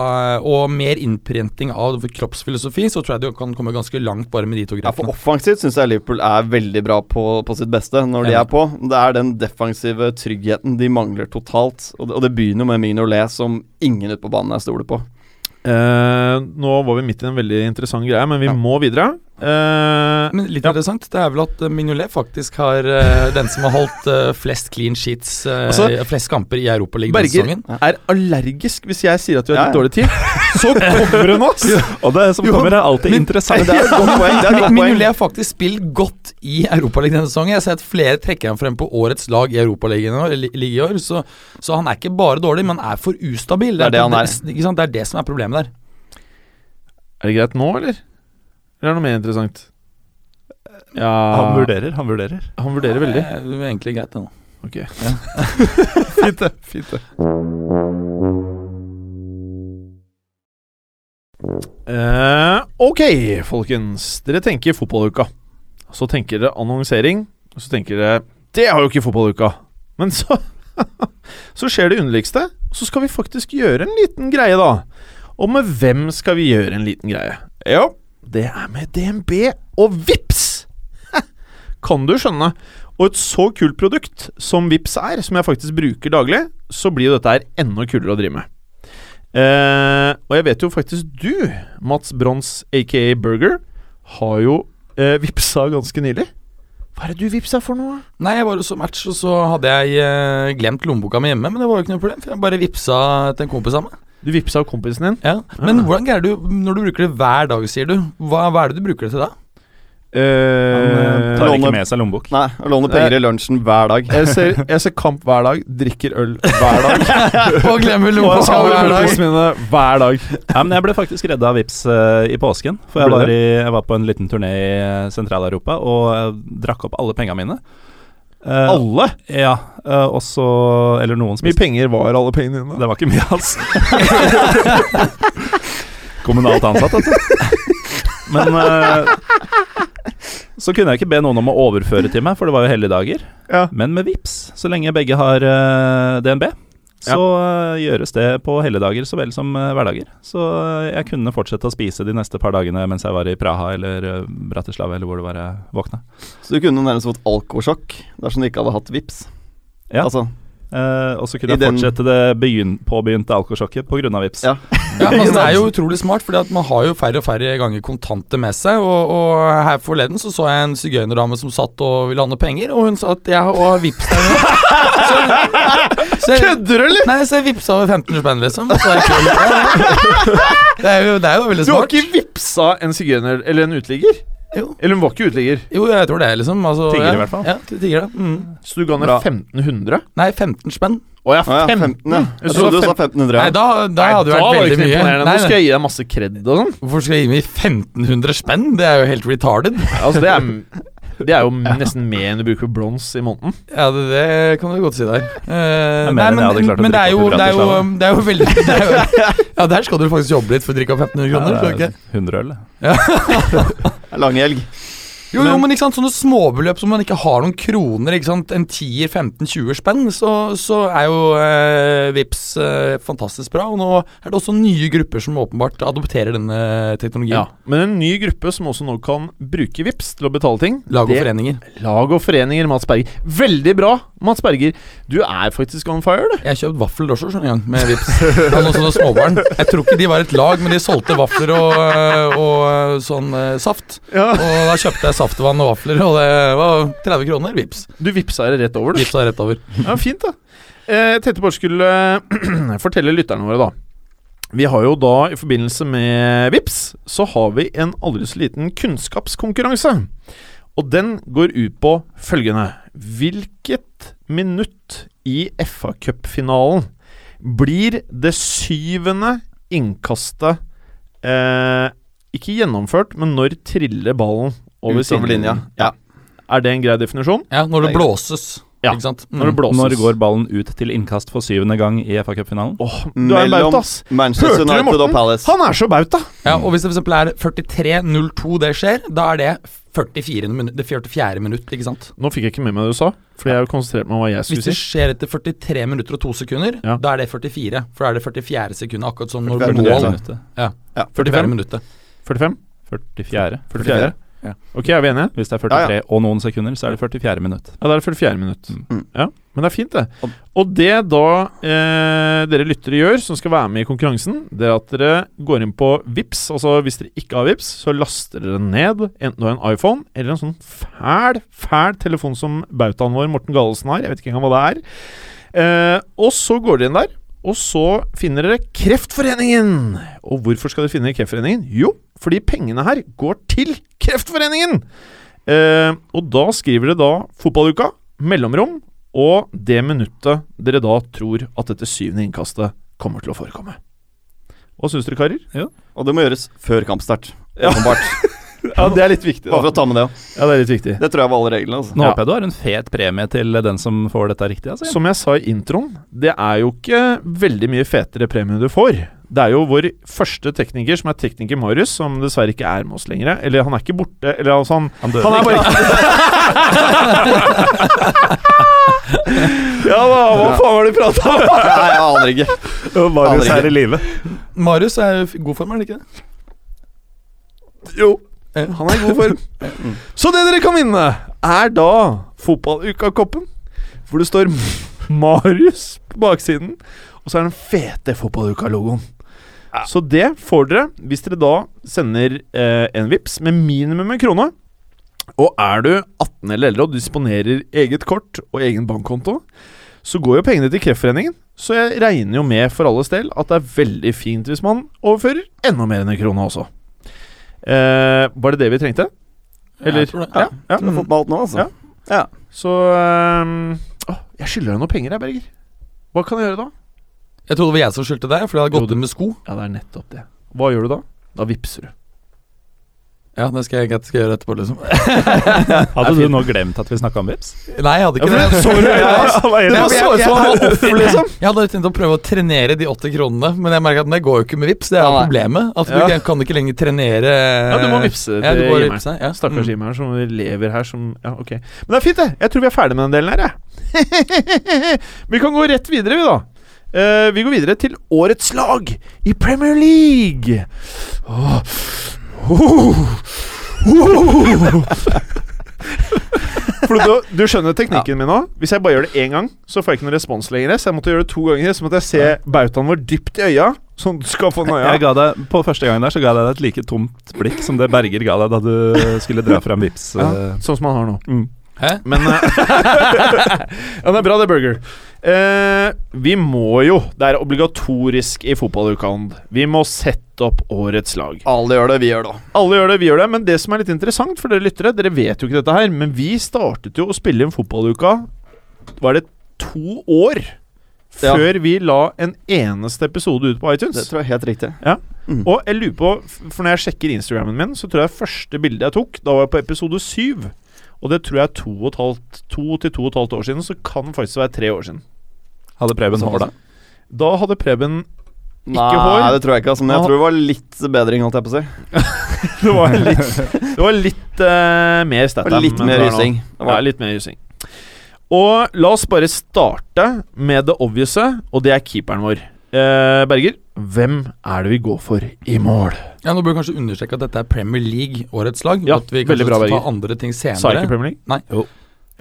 [SPEAKER 5] og mer innprenting av kroppsfilosofi, så tror jeg du kan komme ganske langt bare med de to
[SPEAKER 6] Ja, for. Offensivt syns jeg Liverpool er veldig bra på, på sitt beste når de
[SPEAKER 5] Ja.
[SPEAKER 6] er på. Det er den defensive tryggheten de mangler totalt. Og det, og det begynner med Mignolet, som ingen ute på banen er stoler på.
[SPEAKER 3] Eh, nå var vi midt i en veldig interessant greie, men vi
[SPEAKER 6] Ja.
[SPEAKER 3] må videre. Eh,
[SPEAKER 5] Men litt
[SPEAKER 3] Ja.
[SPEAKER 5] interessant, det er vel at Mignolet faktisk har uh, den som har holdt uh, flest clean sheets,
[SPEAKER 3] Altså,
[SPEAKER 5] flest kamper i Europaligaen
[SPEAKER 3] Berger
[SPEAKER 5] denne sesongen.
[SPEAKER 3] er allergisk hvis jeg sier at vi har
[SPEAKER 6] Ja,
[SPEAKER 3] litt dårlig tid. så kommer hun, oss!
[SPEAKER 4] Og det som kommer, er alltid interessant.
[SPEAKER 6] Det er et godt poeng. Det godt
[SPEAKER 5] Mignolet har faktisk spilt godt i Europaligaen denne sesongen. Jeg har sett flere trekker ham frem på årets lag i Europaligaen i år, i år, så, så han er ikke bare dårlig, men han er for ustabil.
[SPEAKER 6] Det er det han er.
[SPEAKER 5] Ikke sant? det er det som er problemet der.
[SPEAKER 3] Er det greit nå, eller? Eller er det noe mer interessant? Ja
[SPEAKER 4] Han vurderer, han vurderer.
[SPEAKER 3] Han vurderer veldig.
[SPEAKER 5] Det er egentlig greit, det nå.
[SPEAKER 3] Ok. fint, det. Fint, det. Eh, ok, folkens. Dere tenker fotballuka. Så tenker dere annonsering. Og så tenker dere Det har jo ikke fotballuka. Men så Så skjer det underligste. Så skal vi faktisk gjøre en liten greie, da. Og med hvem skal vi gjøre en liten greie? Jo, det er med DNB og VIPS Kan du skjønne? Og et så kult produkt som Vips er, som jeg faktisk bruker daglig, så blir jo dette her enda kulere å drive med. Eh, og jeg vet jo faktisk du, Mats Brons aka Burger, har jo eh, vipsa ganske nylig. Hva er det du vipsa for noe?
[SPEAKER 5] Nei, jeg var jo så match, og så hadde jeg eh, glemt lommeboka mi hjemme, men det var jo ikke noe problem, for jeg bare vipsa til en kompis av meg.
[SPEAKER 3] Du vippsa av kompisen din.
[SPEAKER 5] Ja. Men hvordan greier du, når du bruker det hver dag, sier du, hva, hva er det du bruker det til da?
[SPEAKER 4] Han eh, tar ikke med seg lommebok.
[SPEAKER 6] Nei, Låner låne penger i lunsjen hver dag.
[SPEAKER 3] Jeg ser, jeg ser kamp hver dag, drikker øl hver dag.
[SPEAKER 5] Og glemmer lommeboka hver dag.
[SPEAKER 3] mine hver dag.
[SPEAKER 4] Ja, men jeg ble faktisk redda av Vips uh, i påsken. For jeg var, i, jeg var på en liten turné i eh, Sentral-Europa og eh, drakk opp alle penga mine. Eh,
[SPEAKER 3] Alle?
[SPEAKER 4] Ja. Uh, og så Eller noen
[SPEAKER 3] spiste mye penger var alle pengene dine?
[SPEAKER 4] Det var ikke mye, altså. Kommunalt ansatt, altså. Men uh, så kunne jeg ikke be noen om å overføre til meg, for det var jo helligdager.
[SPEAKER 3] Ja.
[SPEAKER 4] Men med VIPS, så lenge begge har DNB, så ja. gjøres det på helligdager så vel som eh, hverdager. Så eh, jeg kunne fortsette å spise de neste par dagene mens jeg var i Praha eller eh, Bratislava eller hvor det var jeg våkna.
[SPEAKER 6] Så du kunne nærmest fått alkosjokk dersom du ikke hadde hatt vips.
[SPEAKER 4] Ja.
[SPEAKER 6] Altså,
[SPEAKER 4] Eh, og så kunne jeg fortsette det begyn påbegynte alkosjokket pga. VIPS.
[SPEAKER 6] Ja.
[SPEAKER 5] Ja, altså, det er jo utrolig smart, fordi at man har jo færre og færre ganger kontanter med seg. Og, og her forleden så så jeg en sigøynerdame som satt og ville ha noe penger, og hun sa at jeg har vips der nå.
[SPEAKER 3] Kødder du, eller?
[SPEAKER 5] Nei, så jeg vippsa over 1500 spenn, liksom. Så jeg kunne, ja, det, er jo, det er jo veldig
[SPEAKER 3] Du har
[SPEAKER 5] smart.
[SPEAKER 3] ikke vipsa en sigøyner eller en uteligger?
[SPEAKER 5] Jo.
[SPEAKER 3] Eller hun var ikke uteligger,
[SPEAKER 5] Jo, jeg tror det, liksom. Altså,
[SPEAKER 4] Tigger i
[SPEAKER 5] ja,
[SPEAKER 4] hvert fall.
[SPEAKER 5] Ja, tigger, da. Mm.
[SPEAKER 3] så du ga ned
[SPEAKER 6] Bra.
[SPEAKER 3] 1500?
[SPEAKER 5] Nei, 15 spenn.
[SPEAKER 3] Å ja,
[SPEAKER 6] Å ja,
[SPEAKER 3] 15.
[SPEAKER 6] 15, ja.
[SPEAKER 3] Jeg trodde
[SPEAKER 6] du sa
[SPEAKER 3] var
[SPEAKER 6] 1500.
[SPEAKER 5] Nei, da, da, Nei, hadde det
[SPEAKER 3] da
[SPEAKER 5] vært
[SPEAKER 3] var det
[SPEAKER 5] veldig
[SPEAKER 3] ikke
[SPEAKER 5] mye.
[SPEAKER 3] imponerende.
[SPEAKER 5] Nei,
[SPEAKER 3] Nå skal
[SPEAKER 5] nei.
[SPEAKER 3] jeg gi deg masse kred og sånn.
[SPEAKER 5] Hvorfor skal jeg gi meg 1500 spenn? Det er jo helt retarded.
[SPEAKER 3] Altså, det er, det er jo nesten mer enn du bruker på brons i måneden.
[SPEAKER 5] Ja, det, det kan du godt si der. Eh,
[SPEAKER 4] er
[SPEAKER 5] nei,
[SPEAKER 4] å
[SPEAKER 5] men det er, jo, det, er jo, det er jo veldig det er jo, Ja, der skal du faktisk jobbe litt for å drikke opp 1500 kroner. Ja, du
[SPEAKER 4] 100 øl.
[SPEAKER 6] Ja. helg.
[SPEAKER 5] Jo, jo, men ikke sant, sånne småbeløp som man ikke har noen kroner, ikke sant, en 10-15-20 spenn, så, så er jo eh, Vips eh, fantastisk bra. Og nå er det også nye grupper som åpenbart adopterer denne teknologien.
[SPEAKER 3] Ja, Men en ny gruppe som også nå kan bruke VIPs til å betale ting.
[SPEAKER 5] Lag og
[SPEAKER 3] det-
[SPEAKER 5] foreninger.
[SPEAKER 3] Lag og foreninger, Mats Berger. Veldig bra, Mats Berger. Du er faktisk on fire, du.
[SPEAKER 5] Jeg har kjøpt vafler også, en gang, med Vips. Av noen sånne småbarn. Jeg tror ikke de var et lag, men de solgte vafler og, eh, og sånn eh, saft.
[SPEAKER 3] Ja.
[SPEAKER 5] Og da kjøpte jeg saftvann og vafler, og det var 30 kroner. Vips.
[SPEAKER 3] Du vipsa det rett over, du.
[SPEAKER 5] Vipsa rett over.
[SPEAKER 3] Ja, Fint, da. Eh, Jeg tenkte bare skulle fortelle lytterne våre, da. Vi har jo da, i forbindelse med VIPS, så har vi en aldri så liten kunnskapskonkurranse. Og den går ut på følgende Hvilket minutt i FA Cup-finalen blir det syvende innkastet eh, Ikke gjennomført, men når triller ballen over
[SPEAKER 6] sidelinja. linja.
[SPEAKER 3] Ja. Er det en grei definisjon?
[SPEAKER 5] Ja, når det blåses.
[SPEAKER 3] Ja,
[SPEAKER 5] Ikke sant?
[SPEAKER 3] Når det
[SPEAKER 5] Mm.
[SPEAKER 3] blåses.
[SPEAKER 4] Når går ballen ut til innkast for syvende gang i FA-cupfinalen? Oh,
[SPEAKER 3] Åh, du er en bauta, ass.
[SPEAKER 6] Manchester
[SPEAKER 3] Hørte du,
[SPEAKER 6] United og Palace.
[SPEAKER 3] Han er så bauta!
[SPEAKER 5] Ja, og hvis det f.eks. er 43-02 det skjer, da er det 44. minutt, det 44. minutt, ikke sant?
[SPEAKER 3] Nå fikk jeg ikke med meg det du sa, fordi jeg konsentrert meg om hva jeg
[SPEAKER 5] Hvis det skjer etter 43 minutter og 2 sekunder,
[SPEAKER 3] Ja.
[SPEAKER 5] da er det 44. For da er det 44. sekundet, akkurat som når
[SPEAKER 6] 44.
[SPEAKER 5] mål
[SPEAKER 4] Minuttet.
[SPEAKER 5] Ja,
[SPEAKER 3] 45?
[SPEAKER 5] 44 minuttet.
[SPEAKER 3] 45?
[SPEAKER 4] 44.
[SPEAKER 3] 44?
[SPEAKER 5] Ja.
[SPEAKER 3] Ok, er vi enige?
[SPEAKER 4] Hvis det er
[SPEAKER 6] Ja,
[SPEAKER 4] 43 og noen sekunder, så er det 44 minutt.
[SPEAKER 3] Ja, da er det 44 minutt.
[SPEAKER 6] Mm.
[SPEAKER 3] Ja, Men det er fint, det. Og det da eh, dere lyttere gjør, som skal være med i konkurransen, det er at dere går inn på Vips. Altså hvis dere ikke har Vips, så laster dere ned enten du har en iPhone eller en sånn fæl, fæl telefon som bautaen vår, Morten Gallesen, har. Jeg vet ikke engang hva det er. Eh, og så går dere inn der, og så finner dere Kreftforeningen. Og hvorfor skal dere finne Kreftforeningen? Jo, fordi pengene her går til Kreftforeningen! Eh, og da skriver det da fotballuka, mellomrom, og det minuttet dere da tror at dette syvende innkastet kommer til å forekomme. Hva syns dere, karer?
[SPEAKER 6] Og det må gjøres før kampstart.
[SPEAKER 3] Ja.
[SPEAKER 6] Åpenbart.
[SPEAKER 3] Ja, det er litt viktig.
[SPEAKER 6] Bare for å ta med det òg.
[SPEAKER 3] Ja, det er litt viktig.
[SPEAKER 6] Det tror jeg var alle reglene. Altså.
[SPEAKER 4] Nå
[SPEAKER 3] Ja.
[SPEAKER 4] håper jeg du har en fet premie til den som får dette riktig. Altså.
[SPEAKER 3] Som jeg sa i introen, det er jo ikke veldig mye fetere premie du får. Det er jo vår første tekniker, som er tekniker Marius, som dessverre ikke er med oss lenger. Eller han er ikke borte, eller altså han
[SPEAKER 4] Han
[SPEAKER 3] Han er
[SPEAKER 4] ikke.
[SPEAKER 3] bare Ja da, hva faen var det du prata om?
[SPEAKER 6] Nei, jeg aner ikke.
[SPEAKER 3] Marius er i live.
[SPEAKER 5] Marius er i god form, er han ikke det?
[SPEAKER 3] Jo, han er i god form. Så det dere kan vinne, er da fotballuka-koppen. Hvor det står Marius på baksiden, og så er den fete fotballuka-logoen. Så det får dere hvis dere da sender eh, en vips med minimum en krone. Og er du 18 eller eldre og disponerer eget kort og egen bankkonto, så går jo pengene til Kreftforeningen. Så jeg regner jo med for alles del at det er veldig fint hvis man overfører enda mer enn en krone også. Eh, var det det vi trengte? Eller?
[SPEAKER 5] Jeg tror det.
[SPEAKER 3] Ja. ja.
[SPEAKER 6] Du har fått med alt nå, altså.
[SPEAKER 3] Ja.
[SPEAKER 6] Ja.
[SPEAKER 3] Så um, å, Jeg skylder deg noen penger, jeg, Berger. Hva kan jeg gjøre da?
[SPEAKER 5] Jeg trodde det var jeg som skyldte deg, for jeg hadde gått ut med sko.
[SPEAKER 3] Ja, det er nettopp det. Hva gjør du da? Da vipser du.
[SPEAKER 5] Ja, det skal jeg, skal jeg gjøre etterpå, liksom.
[SPEAKER 4] Hadde du nå glemt at vi snakka om Vips?
[SPEAKER 5] Nei, jeg hadde ikke
[SPEAKER 3] Ja,
[SPEAKER 5] det.
[SPEAKER 3] så du-
[SPEAKER 5] Jeg-
[SPEAKER 3] ja, liksom.
[SPEAKER 5] Hadde tenkt å prøve å trenere de 80 kronene, men jeg merker at det går jo ikke med vips. Det er jo problemet. At
[SPEAKER 3] Ja.
[SPEAKER 5] du kan ikke lenger trenere
[SPEAKER 3] Ja, du må
[SPEAKER 5] vipse
[SPEAKER 3] til ja,
[SPEAKER 5] vippse, ja.
[SPEAKER 3] Stakkars
[SPEAKER 5] Mm.
[SPEAKER 3] Jimmer'n som lever her som Ja, ok. Men det er fint, det. Jeg tror vi er ferdig med den delen her, jeg. vi kan gå rett videre, vi, da. Eh, vi går videre til årets lag i Premier League. Oh. Oh. Oh. For du, du skjønner teknikken min nå? Hvis jeg bare gjør det én gang, så får jeg ikke noen respons lenger. Så jeg måtte gjøre det to ganger. Så måtte jeg se bautaen vår dypt i øya, sånn du skal få noia.
[SPEAKER 4] Jeg ga deg, På første gangen der så ga jeg deg et like tomt blikk som det Berger ga deg da du skulle dra fram Vips.
[SPEAKER 3] Ja,
[SPEAKER 4] eh.
[SPEAKER 3] sånn som han har nå.
[SPEAKER 4] Mm.
[SPEAKER 5] Hæ?
[SPEAKER 3] Men uh, Ja, det er bra, det, Burger. Uh, vi må jo Det er obligatorisk i fotballukaen. Vi må sette opp årets lag.
[SPEAKER 6] Alle gjør det, vi gjør det.
[SPEAKER 3] Alle gjør det, vi gjør det. Men det som er litt interessant for dere lyttere, dere vet jo ikke dette her, men vi startet jo å spille inn fotballuka Var det to år
[SPEAKER 6] Ja.
[SPEAKER 3] før vi la en eneste episode ut på iTunes?
[SPEAKER 6] Det tror jeg er helt riktig. Mm.
[SPEAKER 3] Og jeg lurer på, for når jeg sjekker Instagrammen min, så tror jeg første bildet jeg tok, da var jeg på episode syv. Og det tror jeg er to, og et halvt, to til to og et halvt år siden, så kan det faktisk være tre år siden.
[SPEAKER 4] Hadde Preben hår da?
[SPEAKER 3] Da hadde Preben ikke
[SPEAKER 6] Nei,
[SPEAKER 3] hår.
[SPEAKER 6] det tror jeg ikke. Altså, men jeg tror det var litt bedring, holdt jeg på å si.
[SPEAKER 3] Det var litt, det var litt uh, mer
[SPEAKER 6] Det
[SPEAKER 3] stat
[SPEAKER 6] var litt mer
[SPEAKER 3] det er
[SPEAKER 6] rysing.
[SPEAKER 3] Ja, litt mer rysing Og la oss bare starte med det obviouse, og det er keeperen vår. Eh, Berger, hvem er det vi går for i mål?
[SPEAKER 5] Ja, Nå bør vi kanskje understreke at dette er Premier League, årets lag.
[SPEAKER 3] Ja,
[SPEAKER 5] at vi kanskje
[SPEAKER 3] bra,
[SPEAKER 5] skal ta andre ting senere.
[SPEAKER 3] Sa jeg ikke Premier League?
[SPEAKER 5] Nei.
[SPEAKER 3] Jo.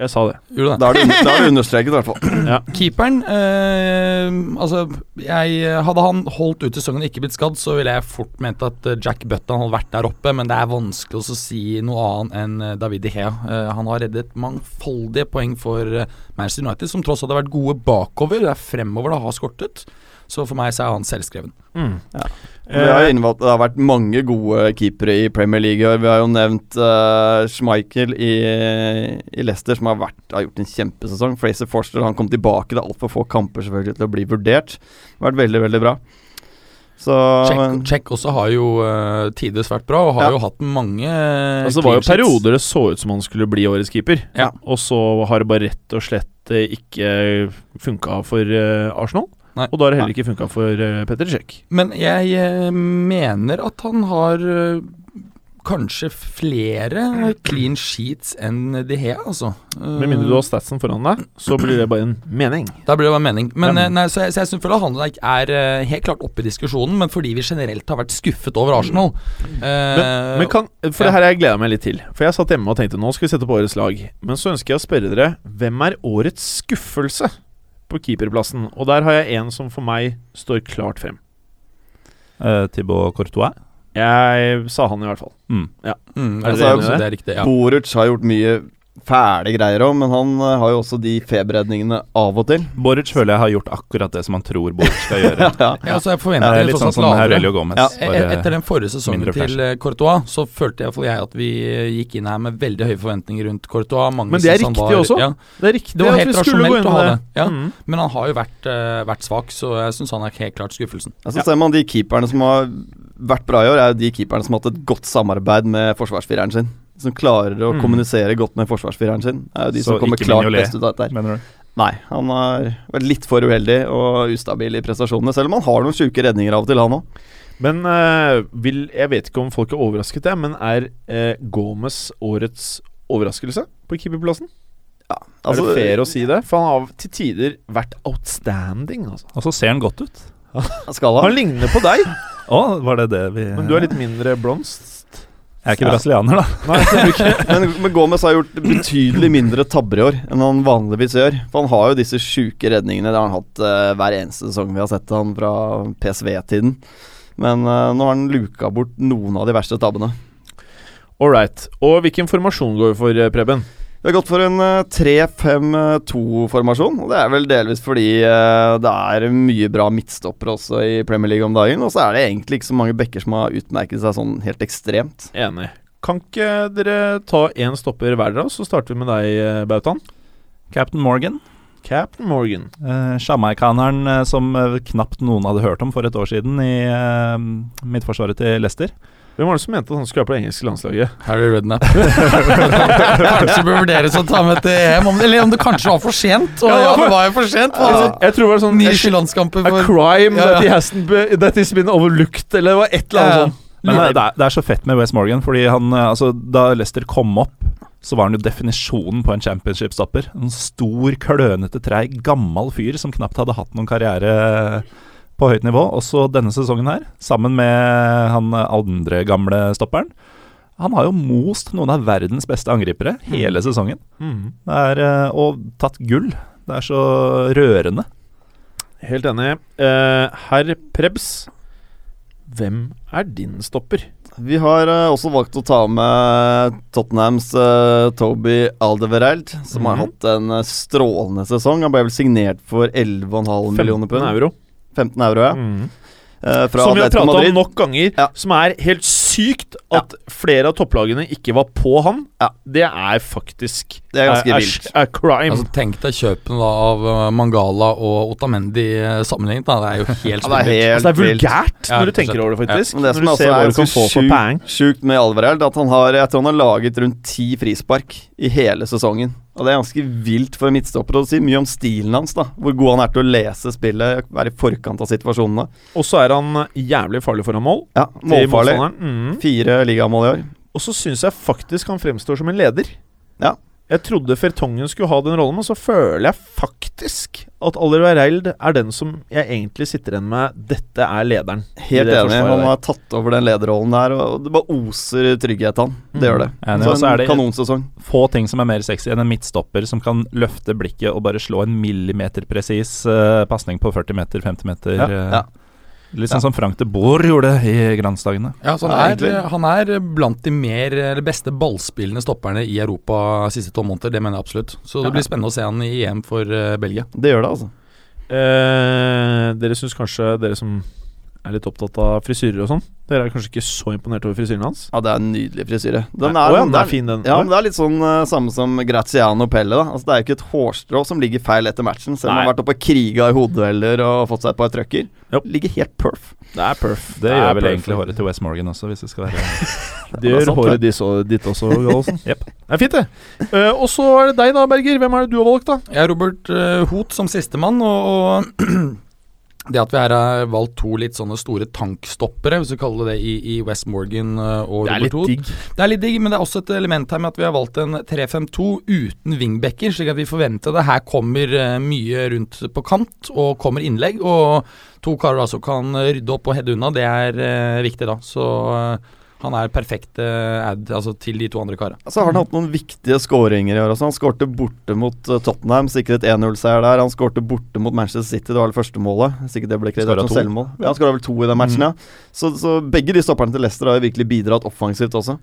[SPEAKER 3] Jeg sa det.
[SPEAKER 5] Gjorde det?
[SPEAKER 6] Da er det er det understreket, i hvert fall.
[SPEAKER 5] Keeperen eh, Altså, jeg Hadde han holdt ut sesongen og ikke blitt skadd, så ville jeg fort ment at eh, Jack Button hadde vært der oppe, men det er vanskelig å si noe annet enn eh, David De Eh, han har reddet mangfoldige poeng for eh, Manchester United, som tross hadde vært gode bakover. Det er fremover det har skortet. Så for meg så er han selvskreven.
[SPEAKER 3] Mm.
[SPEAKER 6] Vi har
[SPEAKER 3] Eh,
[SPEAKER 6] innvalgt, det har vært mange gode keepere i Premier League i år. Vi har jo nevnt uh, Schmeichel i, i Leicester, som har, vært, har gjort en kjempesesong. Fraser Forster han kom tilbake. Det er altfor få kamper selvfølgelig til å bli vurdert. Det har vært veldig, veldig bra.
[SPEAKER 5] Check, Check også har jo uh, tidvis vært bra, og har
[SPEAKER 6] Ja.
[SPEAKER 5] jo hatt mange uh,
[SPEAKER 3] altså, det var jo perioder det så ut som han skulle bli årets keeper,
[SPEAKER 5] Ja.
[SPEAKER 3] og så har det bare rett og slett eh, ikke funka for uh, Arsenal.
[SPEAKER 5] Nei.
[SPEAKER 3] Og da har det heller ikke funka for uh, Petter Cech.
[SPEAKER 5] Men jeg eh, mener at han har eh, kanskje flere clean sheets enn De Hea, altså. Eh,
[SPEAKER 3] Med mindre du har statsen foran deg, så blir det bare en mening.
[SPEAKER 5] Da blir det bare mening. Men, eh, nei, så jeg, så jeg føler han er eh, helt klart oppe i diskusjonen, men fordi vi generelt har vært skuffet over Arsenal. Eh,
[SPEAKER 3] Men kan, For
[SPEAKER 5] ja.
[SPEAKER 3] det her har jeg gleda meg litt til. For jeg satt hjemme og tenkte nå skal vi sette opp årets lag. Men så ønsker jeg å spørre dere hvem er årets skuffelse på keeperplassen? Og der har jeg en som for meg står klart frem.
[SPEAKER 4] Uh, Thibaut Courtois?
[SPEAKER 3] Jeg sa han i hvert fall.
[SPEAKER 4] Mm.
[SPEAKER 5] mm,
[SPEAKER 3] Er
[SPEAKER 5] det, det?
[SPEAKER 3] det
[SPEAKER 5] er riktig, ja.
[SPEAKER 6] Boruc har gjort mye fæle greier òg, men han eh, har jo også de feberredningene av og til.
[SPEAKER 4] Boric føler jeg har gjort akkurat det som han tror Boric skal gjøre.
[SPEAKER 6] Ja,
[SPEAKER 5] Ja, altså jeg
[SPEAKER 4] Det
[SPEAKER 5] forventer
[SPEAKER 4] er litt sånn som Aurelio Gomez.
[SPEAKER 6] Ja,
[SPEAKER 5] E- Etter den forrige sesongen til eh, Courtois, så følte iallfall jeg at vi eh, gikk inn her med veldig høye forventninger rundt Courtois. Mange
[SPEAKER 3] Men det er riktig
[SPEAKER 5] var-
[SPEAKER 3] også.
[SPEAKER 5] Ja,
[SPEAKER 3] Det er riktig
[SPEAKER 5] Det var
[SPEAKER 3] at
[SPEAKER 5] helt
[SPEAKER 3] vi skulle gå
[SPEAKER 5] rasjonelt
[SPEAKER 3] inn
[SPEAKER 5] å ha
[SPEAKER 3] med
[SPEAKER 5] det. Ja.
[SPEAKER 3] Mm.
[SPEAKER 5] men han har jo vært, uh, vært svak, så jeg syns han er helt klart skuffelsen.
[SPEAKER 6] Ja, så ser man de keeperne som har vært bra i år, er jo de keeperne som har hatt et godt samarbeid med forsvarsfireren sin. Som klarer å
[SPEAKER 3] Mm.
[SPEAKER 6] kommunisere godt med forsvarsfireren sin. Er jo de
[SPEAKER 4] Så
[SPEAKER 6] som kommer klart best ut av dette. her.
[SPEAKER 4] Mener du?
[SPEAKER 6] Nei, han har vært litt for uheldig og ustabil i prestasjonene. Selv om han har noen sjuke redninger av og til, han òg.
[SPEAKER 3] Men eh, vil, jeg vet ikke om folk er overrasket, jeg, men er eh, Gomez årets overraskelse på keeperplassen?
[SPEAKER 6] Altså,
[SPEAKER 3] er det fair å si det? For han har til tider vært outstanding. Altså.
[SPEAKER 4] Og så ser han godt ut.
[SPEAKER 6] Skal
[SPEAKER 3] Han
[SPEAKER 6] han?
[SPEAKER 3] ligner på deg,
[SPEAKER 4] Å, var det det vi
[SPEAKER 3] men du er litt mindre blomst.
[SPEAKER 4] Jeg er ikke
[SPEAKER 6] Ja.
[SPEAKER 4] brasilianer, da.
[SPEAKER 3] Nei.
[SPEAKER 6] Men, men Gomez har gjort betydelig mindre tabber i år enn han vanligvis gjør. For han har jo disse sjuke redningene. Det har han hatt uh, hver eneste sesong vi har sett han fra PSV-tiden. Men uh, nå har han luka bort noen av de verste tabbene.
[SPEAKER 3] All right. Og hvilken formasjon går vi for, eh, Preben?
[SPEAKER 6] Vi har gått for en eh, 3-5-2-formasjon. Og Det er vel delvis fordi eh, det er mye bra midtstopper også i Premier League om dagen. Og så er det egentlig ikke så mange backer som har utmerket seg sånn helt ekstremt.
[SPEAKER 3] Enig. Kan ikke dere ta én stopper hver dag, så starter vi med deg, eh, Bautan?
[SPEAKER 4] Captain Morgan.
[SPEAKER 3] Captain Morgan.
[SPEAKER 4] Eh, Sjamaikaneren eh, som eh, knapt noen hadde hørt om for et år siden i eh, midtforsvaret til Leicester.
[SPEAKER 3] Hvem var det som mente at han skulle være på det engelske landslaget?
[SPEAKER 5] Harry Rednap. kanskje bør vurderes å ta med til EM, om, eller om det kanskje var for sent. Og ja, det var jo for sent. for
[SPEAKER 3] Jeg, tror det var sånn
[SPEAKER 5] Ni
[SPEAKER 3] a, a
[SPEAKER 5] for
[SPEAKER 3] crime
[SPEAKER 5] Ja, ja.
[SPEAKER 3] That, he hasn't be, that has been overlooked, eller det var et eller annet
[SPEAKER 5] Ja,
[SPEAKER 3] sånt.
[SPEAKER 4] Men det, er, det er så fett med West Morgan, fordi han eh, Altså, da Leicester kom opp, så var han jo definisjonen på en championship-stopper. En stor, klønete, treig, gammel fyr som knapt hadde hatt noen karriere på høyt nivå. Også denne sesongen her, sammen med han andre gamle stopperen. Han har jo most noen av verdens beste angripere hele sesongen.
[SPEAKER 3] Mm.
[SPEAKER 4] Det er, eh, og tatt gull. Det er så rørende.
[SPEAKER 3] Helt enig. Uh, Herr Prebz, hvem er din stopper?
[SPEAKER 6] Vi har uh, også valgt å ta med Tottenhams uh, Toby Aldevereld, som har
[SPEAKER 3] Mhm.
[SPEAKER 6] hatt en strålende sesong. Han ble vel signert for 11,5 millioner
[SPEAKER 3] 15
[SPEAKER 6] pund.
[SPEAKER 3] euro.
[SPEAKER 6] 15 euro, ja.
[SPEAKER 3] Mm.
[SPEAKER 6] Uh, fra
[SPEAKER 3] Som vi har prata om nok ganger,
[SPEAKER 6] Ja.
[SPEAKER 3] som er helt sykt at flere av topplagene ikke var på han.
[SPEAKER 6] Ja.
[SPEAKER 3] Det er faktisk
[SPEAKER 6] Det er ganske
[SPEAKER 3] er,
[SPEAKER 6] vilt.
[SPEAKER 3] er crime.
[SPEAKER 5] Altså, tenk deg kjøpene da, av eh, Mangala og Otamendi eh, sammenlignet. Da. Det er jo helt
[SPEAKER 6] Ja, det er helt
[SPEAKER 3] altså, det er vulgært
[SPEAKER 5] Ja,
[SPEAKER 3] når du tenker over det, faktisk.
[SPEAKER 6] Men det som
[SPEAKER 3] hva
[SPEAKER 6] er
[SPEAKER 3] du kan få
[SPEAKER 6] så
[SPEAKER 3] for peng.
[SPEAKER 6] sjukt med Alvereld, at han har Jeg tror han har laget rundt ti frispark i hele sesongen. Og det er ganske vilt for en midtstopper. Og det sier mye om stilen hans, da. Hvor god han er til å lese spillet, være i forkant av situasjonene.
[SPEAKER 3] Og så er han jævlig farlig foran mål.
[SPEAKER 6] Ja, målfarlig.
[SPEAKER 3] Mm.
[SPEAKER 6] Fire ligamål i år.
[SPEAKER 3] Og så syns jeg faktisk han fremstår som en leder.
[SPEAKER 6] Ja.
[SPEAKER 3] Jeg trodde Fertongen skulle ha den rollen, men så føler jeg faktisk at Oliver Reild er den som jeg egentlig sitter igjen med Dette er lederen.
[SPEAKER 6] Helt enig. Han har tatt over den lederrollen der, og det bare oser trygghet, han. Det gjør det.
[SPEAKER 4] Enig,
[SPEAKER 6] Så
[SPEAKER 4] så er
[SPEAKER 6] en
[SPEAKER 4] det-
[SPEAKER 6] kanonsesong.
[SPEAKER 4] Få ting som er mer sexy enn en midtstopper som kan løfte blikket og bare slå en millimeterpresis uh, pasning på 40 meter, 50 meter.
[SPEAKER 3] Ja,
[SPEAKER 4] Uh,
[SPEAKER 6] ja.
[SPEAKER 4] Litt sånn som Frank de Boer gjorde i Gransdagene.
[SPEAKER 5] Ja, så han, er, han er blant de mer eller beste ballspillende stopperne i Europa siste tolv måneder. Det mener jeg absolutt. Så det blir spennende å se han i EM for eh, Belgia.
[SPEAKER 6] Det gjør det, altså.
[SPEAKER 3] Eh, dere syns kanskje, dere som er litt opptatt av frisyrer og sånn, dere er kanskje ikke så imponert over frisyren hans?
[SPEAKER 6] Ja, det er en nydelig frisyre. Den er,
[SPEAKER 3] ja,
[SPEAKER 6] den
[SPEAKER 3] den er fin, den.
[SPEAKER 6] Ja, men det er litt sånn uh, samme som Graziano Pelle. da Altså Det er jo ikke et hårstrå som ligger feil etter matchen, selv om han har vært oppe og kriga i hodedueller og fått seg et par trøkker.
[SPEAKER 3] Yep.
[SPEAKER 6] Ligger helt perf.
[SPEAKER 3] Det er perf.
[SPEAKER 4] Det,
[SPEAKER 3] det
[SPEAKER 4] gjør vel
[SPEAKER 3] perf.
[SPEAKER 4] egentlig håret til West Morgan også, hvis det skal være
[SPEAKER 3] Det gjør
[SPEAKER 6] sant,
[SPEAKER 3] håret ditt også, ditt også Gallosen.
[SPEAKER 4] Jepp.
[SPEAKER 3] Det er fint, det. Uh, og så er det deg, da, Berger. Hvem er det du har valgt, da?
[SPEAKER 5] Jeg er Robert uh, Hoth som sistemann, og, og det at vi her har valgt to litt sånne store tankstoppere, hvis vi kaller det det, i, i West Morgan eh, og
[SPEAKER 3] Det er
[SPEAKER 5] Robert
[SPEAKER 3] litt digg.
[SPEAKER 5] Det er litt digg, men det er også et element her med at vi har valgt en 3-5-2 uten wingbacker, slik at vi forventer det. Her kommer eh, mye rundt på kant, og kommer innlegg. Og to karer som kan rydde opp og heade unna, det er eh, viktig, da. Så han er perfekt eh, ad altså, til de to andre karene.
[SPEAKER 6] Så har han hatt noen viktige skåringer i år også. Han skårte borte mot eh, Tottenham, sikret 1-0-seier der. Han skårte borte mot Manchester City, det var det første målet. Sikkert det ble kreditert som selvmål. Ja, han skåra vel to i den matchen, ja. Så, så begge de stopperne til Leicester har jo virkelig bidratt offensivt også.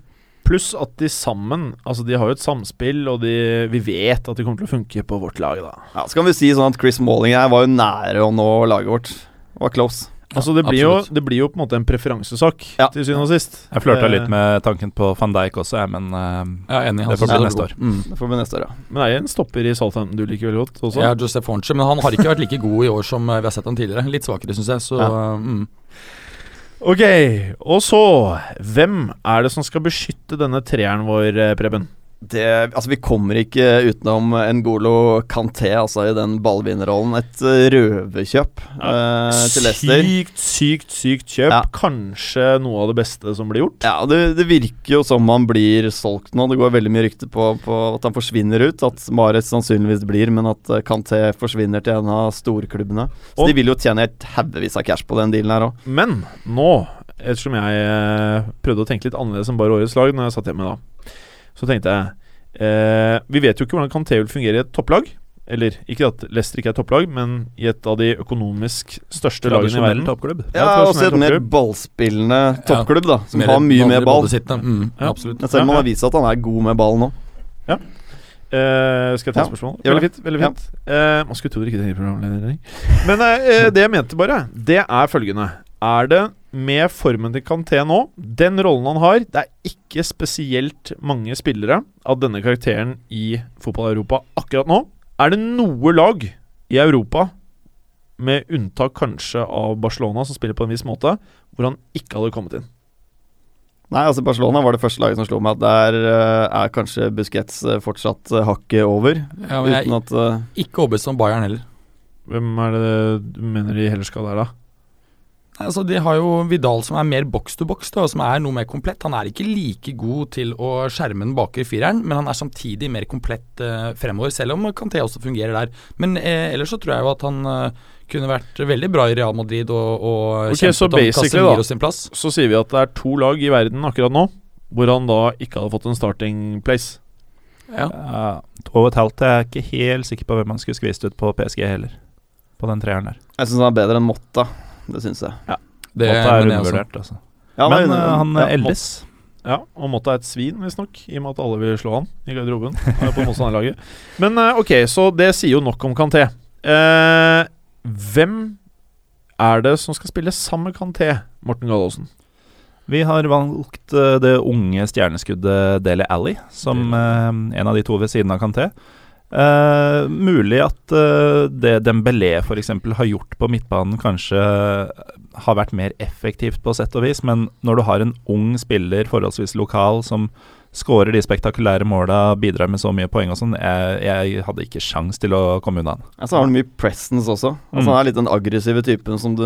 [SPEAKER 3] Pluss at de sammen Altså de har jo et samspill, og de, vi vet at de kommer til å funke på vårt lag. da
[SPEAKER 6] Ja, Så kan vi si sånn at Chris Malling her var jo nære å nå laget vårt. Det var close.
[SPEAKER 3] Altså Det blir, jo, det blir jo på en måte en preferansesak,
[SPEAKER 6] Ja.
[SPEAKER 3] til syvende og sist.
[SPEAKER 4] Jeg flørta
[SPEAKER 3] Eh,
[SPEAKER 4] litt med tanken på van Dijk også, jeg, men eh,
[SPEAKER 5] Ja, enig.
[SPEAKER 4] Det får bli neste
[SPEAKER 5] år. Mm.
[SPEAKER 6] Det får vi neste år, ja.
[SPEAKER 3] Men det er en stopper i Southampton du liker veldig godt også.
[SPEAKER 5] Ja, Josef Hornche, men han har ikke vært like god i år som eh, vi har sett han tidligere. Litt svakere, syns jeg. Så mm.
[SPEAKER 3] Ok, og så Hvem er det som skal beskytte denne treeren vår, Preben?
[SPEAKER 6] Det, altså Vi kommer ikke utenom Ngolo Kanté altså i den ballvinnerrollen. Et røverkjøp ja, eh, til Leicester.
[SPEAKER 3] Sykt, sykt, sykt kjøp.
[SPEAKER 6] Ja.
[SPEAKER 3] Kanskje noe av det beste som blir gjort.
[SPEAKER 6] Ja, det, det virker jo som han blir solgt nå. Det går veldig mye rykter på, på at han forsvinner ut. At Mares sannsynligvis blir, men at eh, Kanté forsvinner til en av storklubbene. Så
[SPEAKER 3] Og-
[SPEAKER 6] de vil jo tjene helt haugevis av cash på den dealen her òg.
[SPEAKER 3] Men nå, ettersom jeg eh, prøvde å tenke litt annerledes enn bare årets lag når jeg satt hjemme da, så tenkte jeg eh, Vi vet jo ikke hvordan Kanté vil fungere i et topplag. Eller ikke at Leicester ikke er topplag, men i et av de økonomisk største lagene i verden.
[SPEAKER 4] toppklubb.
[SPEAKER 6] Ja,
[SPEAKER 3] ja
[SPEAKER 6] også et mer ballspillende toppklubb, da. Som
[SPEAKER 5] Mer
[SPEAKER 6] har mye mer ball.
[SPEAKER 5] Mm,
[SPEAKER 3] Ja.
[SPEAKER 5] Absolutt.
[SPEAKER 6] Men selv om han har vist at han er god med ball nå.
[SPEAKER 3] Eh, skal jeg ta
[SPEAKER 6] Ja,
[SPEAKER 3] spørsmål? Veldig fint. veldig fint Eh, Man skulle tro dere ikke trengte programleder. Men eh, det jeg mente bare, det er følgende. Er det med formen til Kanté nå, den rollen han har Det er ikke spesielt mange spillere av denne karakteren i fotball-Europa akkurat nå. Er det noe lag i Europa, med unntak kanskje av Barcelona, som spiller på en viss måte, hvor han ikke hadde kommet inn?
[SPEAKER 6] Nei, altså Barcelona var det første laget som slo meg at der eh, er kanskje Busquets eh, fortsatt uh, hakket over.
[SPEAKER 5] Ja, men jeg er
[SPEAKER 6] at eh,
[SPEAKER 5] ikke overbevist om Bayern heller.
[SPEAKER 3] Hvem er det du mener de heller skal der, da?
[SPEAKER 5] Altså, De har jo Vidal som er mer box to box, da, som er noe mer komplett. Han er ikke like god til å skjerme den bakre fireren, men han er samtidig mer komplett eh, fremover, selv om Kanté også fungerer der. Men eh, ellers så tror jeg jo at han eh, kunne vært veldig bra i Real Madrid og, og
[SPEAKER 3] Ok, så
[SPEAKER 5] kjempet om Casemiro sin plass.
[SPEAKER 3] så sier vi at det er to lag i verden akkurat nå hvor han da ikke hadde fått en starting place.
[SPEAKER 5] Ja.
[SPEAKER 4] Ja, to og et halvt. Jeg er ikke helt sikker på hvem han skulle skvist ut på PSG heller. På den treeren der.
[SPEAKER 6] Jeg syns han er bedre enn Motta. Det syns jeg. Ja.
[SPEAKER 5] Det
[SPEAKER 4] Motta er undervurdert, altså.
[SPEAKER 6] Ja,
[SPEAKER 4] Men
[SPEAKER 6] men
[SPEAKER 4] uh, han
[SPEAKER 6] ja,
[SPEAKER 4] eldes.
[SPEAKER 3] Ja, og Motta er et svin, visstnok, i og med at alle vil slå han i garderoben. Er på motstanderlaget. Men uh, ok, så det sier jo nok om Kanté. Uh, hvem er det som skal spille sammen med Kanté, Morten Gallaasen?
[SPEAKER 4] Vi har valgt eh, det unge stjerneskuddet Dele Alli som eh, en av de to ved siden av Kanté. Eh, mulig at uh, det Dembélé f.eks. har gjort på midtbanen, kanskje har vært mer effektivt på sett og vis, men når du har en ung spiller, forholdsvis lokal, som skårer de spektakulære måla, bidrar med så mye poeng og sånn, jeg, jeg hadde ikke sjans til å komme unna han.
[SPEAKER 6] Ja, så har han mye presence også. Altså,
[SPEAKER 4] Mm.
[SPEAKER 6] Han er litt den aggressive typen som du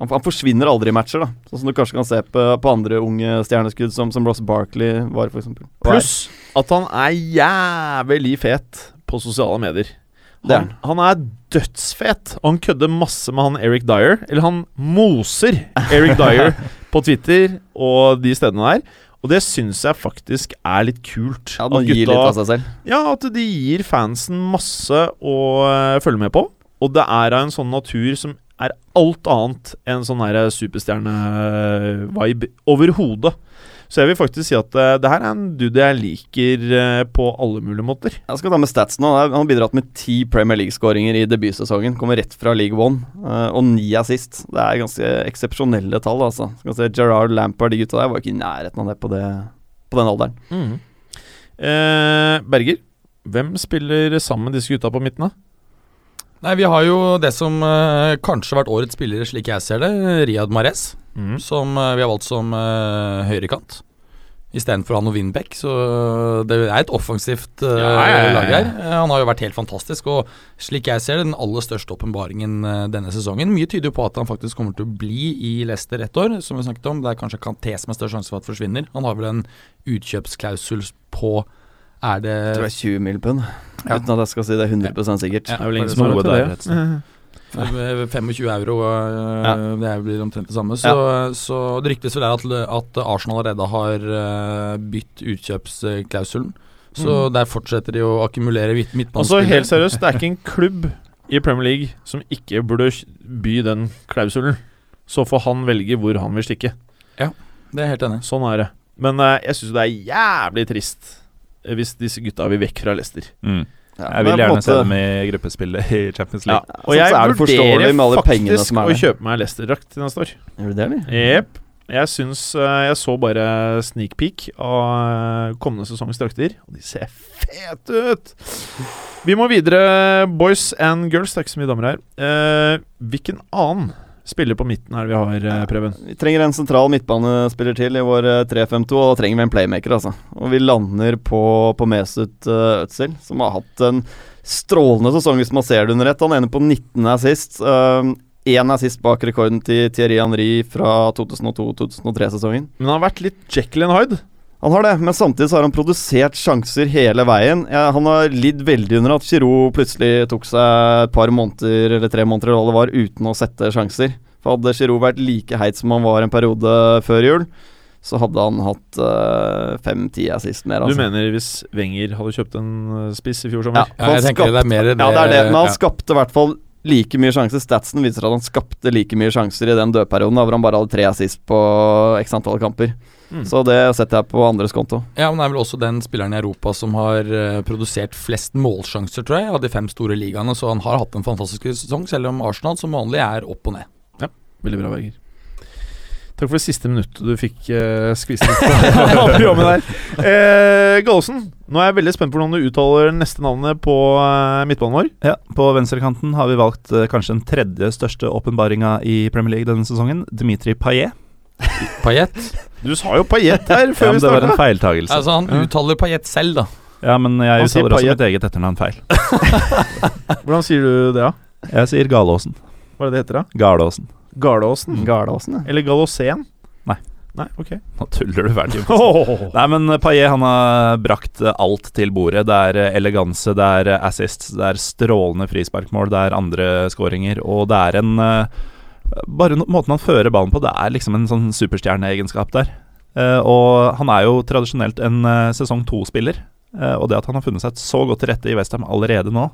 [SPEAKER 6] han, han forsvinner aldri i matcher, da. Sånn som du kanskje kan se på, på andre unge stjerneskudd, som, som Ross Barkley var, f.eks.
[SPEAKER 3] Pluss at han er jævlig fet på sosiale medier.
[SPEAKER 6] Er
[SPEAKER 3] Han, han er dødsfet, og han kødder masse med han Eric Dyer. Eller han moser Eric Dyer på Twitter og de stedene der. Og det syns jeg faktisk er litt kult.
[SPEAKER 6] Ja,
[SPEAKER 3] At gutta-. Ja, at de gir fansen masse å uh, følge med på. Og det er av en sånn natur som er alt annet enn sånn superstjerne-vibe overhodet. Så jeg vil faktisk si at uh, det her er en dude jeg liker uh, på alle mulige måter.
[SPEAKER 6] Jeg skal ta med stats nå. Han har bidratt med ti Premier League-skåringer i debutsesongen. Kommer rett fra League One. Uh, og ni sist Det er ganske eksepsjonelle tall, altså. Skal se, Gerard Lampard, de gutta der, var ikke i nærheten av det på, det, på den alderen.
[SPEAKER 3] Eh, Berger, hvem spiller sammen disse gutta på midten? da?
[SPEAKER 5] Nei, Vi har jo det som eh, kanskje har vært årets spillere, slik jeg ser det, Riyad Mahrez. Som eh, vi har valgt som uh, høyrekant. Istedenfor han og Winbeck, Så det er et offensivt uh,
[SPEAKER 3] Ja, ja, ja, ja.
[SPEAKER 5] lag her. Han har jo vært helt fantastisk. Og slik jeg ser det, den aller største åpenbaringen uh, denne sesongen. Mye tyder jo på at han faktisk kommer til å bli i Leicester ett år, som vi snakket om. Det er kanskje Kanté som har størst sjanse for at forsvinner. Han har vel en utkjøpsklausul på Er det
[SPEAKER 6] Jeg tror det er 20 mill. pund.
[SPEAKER 5] Ja.
[SPEAKER 6] Uten at jeg skal si det 100 sikkert.
[SPEAKER 5] Ja,
[SPEAKER 3] Det er vel ingen som har
[SPEAKER 4] noe
[SPEAKER 3] råd til
[SPEAKER 4] der,
[SPEAKER 3] det.
[SPEAKER 4] Rett og slett.
[SPEAKER 5] Eh, 25 euro, eh,
[SPEAKER 6] Ja.
[SPEAKER 5] det blir omtrent det samme. Så, så det ryktes vel at, at Arsenal allerede har uh, bytt utkjøpsklausulen. Så der fortsetter de å akkumulere midt-
[SPEAKER 3] Altså
[SPEAKER 5] midtbanespillere.
[SPEAKER 3] Helt seriøst, det er ikke en klubb i Premier League som ikke burde by den klausulen. Så får han velge hvor han vil stikke.
[SPEAKER 5] Ja, Det er helt enig.
[SPEAKER 3] Sånn er det. Men eh, jeg syns det er jævlig trist eh, hvis disse gutta vil vekk fra Leicester.
[SPEAKER 4] Mm.
[SPEAKER 6] Ja,
[SPEAKER 4] Jeg vil gjerne
[SPEAKER 6] måte...
[SPEAKER 4] se dem i gruppespillet i Champions League.
[SPEAKER 3] Og jeg
[SPEAKER 6] er
[SPEAKER 3] vurderer faktisk å kjøpe meg Leicester-drakt til neste år.
[SPEAKER 6] Gjør du det, eller?
[SPEAKER 3] Jepp. Jeg syns eh, Jeg så bare sneak peek av eh, kommende sesongs drakter, og de ser fete ut! Vi må videre, boys and girls. Det er ikke så mye damer her. Uh, hvilken annen spiller på midten her vi har, eh, Preben?
[SPEAKER 6] Vi trenger en sentral midtbanespiller til i vår eh, 3-5-2, og da trenger vi en playmaker, altså. Og vi lander på, på Mesut uh, Özil, som har hatt en strålende sesong, hvis man ser det under ett. Han ender på 19 assist. Én assist bak rekorden til Thierry Henry fra 2002-2003-sesongen.
[SPEAKER 3] Men han har vært litt Jekyll and Hyde.
[SPEAKER 6] Han har det, men samtidig så har han produsert sjanser hele veien. Ja, han har lidd veldig under at Giroud plutselig tok seg et par måneder eller tre måneder eller hva det var, uten å sette sjanser. For Hadde Giroud vært like heit som han var en periode før jul, så hadde han hatt uh, fem-ti assist mer.
[SPEAKER 3] Du
[SPEAKER 6] Altså.
[SPEAKER 3] mener hvis Wenger hadde kjøpt en eh, spiss i fjor
[SPEAKER 6] Ja,
[SPEAKER 3] sommer?
[SPEAKER 5] Ja, jeg
[SPEAKER 6] han
[SPEAKER 5] tenker det er mer det
[SPEAKER 6] Ja, det er det, men han
[SPEAKER 5] ja.
[SPEAKER 6] skapte i hvert fall like mye sjanser. Statsen viser at han skapte like mye sjanser i den dødperioden, da, hvor han bare hadde tre assist på x antall kamper.
[SPEAKER 3] Mm.
[SPEAKER 6] Så det setter jeg på andres konto.
[SPEAKER 5] Ja, men det er vel også den spilleren i Europa som har eh, produsert flest målsjanser, tror jeg, av de fem store ligaene. Så han har hatt en fantastisk sesong, selv om Arsenal som vanlig er opp og ned.
[SPEAKER 3] Ja, Veldig bra, Berger. Takk for det siste minuttet du fikk uh, skvist ut på programmet der. Eh, Gallosen, nå er jeg veldig spent på hvordan du uttaler neste navnet på uh, midtbanen vår.
[SPEAKER 4] Ja, På venstrekanten har vi valgt uh, kanskje den tredje største åpenbaringa i Premier League denne sesongen, Dimitri Payet.
[SPEAKER 5] Paillet?
[SPEAKER 3] Du sa jo Paillet her
[SPEAKER 4] Ja,
[SPEAKER 3] før
[SPEAKER 4] men
[SPEAKER 3] vi
[SPEAKER 4] det var en
[SPEAKER 3] starta.
[SPEAKER 4] feiltagelse.
[SPEAKER 5] Altså, han
[SPEAKER 3] Ja.
[SPEAKER 5] uttaler Payet selv, da.
[SPEAKER 4] Ja, men jeg
[SPEAKER 3] Han
[SPEAKER 4] uttaler også mitt eget etternavn feil.
[SPEAKER 3] Hvordan sier du det, da?
[SPEAKER 4] Jeg sier Galåsen.
[SPEAKER 3] Hva er det det heter, da?
[SPEAKER 4] Garlåsen.
[SPEAKER 3] Garlåsen?
[SPEAKER 6] Gardasen, ja.
[SPEAKER 3] Eller Galosen?
[SPEAKER 4] Nei.
[SPEAKER 3] Nei, ok.
[SPEAKER 4] Nå tuller du veldig. Jonas. Nei, men Paillet han har brakt eh, alt til bordet. Det er eh, eleganse, det er eh, assists, det er strålende frisparkmål, det er andre skåringer, og det er en eh, Bare måten han fører ballen på, det er liksom en sånn superstjerneegenskap der. Eh, og han er jo tradisjonelt en eh, sesong to-spiller, eh, og det at han har funnet seg så godt til rette i Westham allerede nå,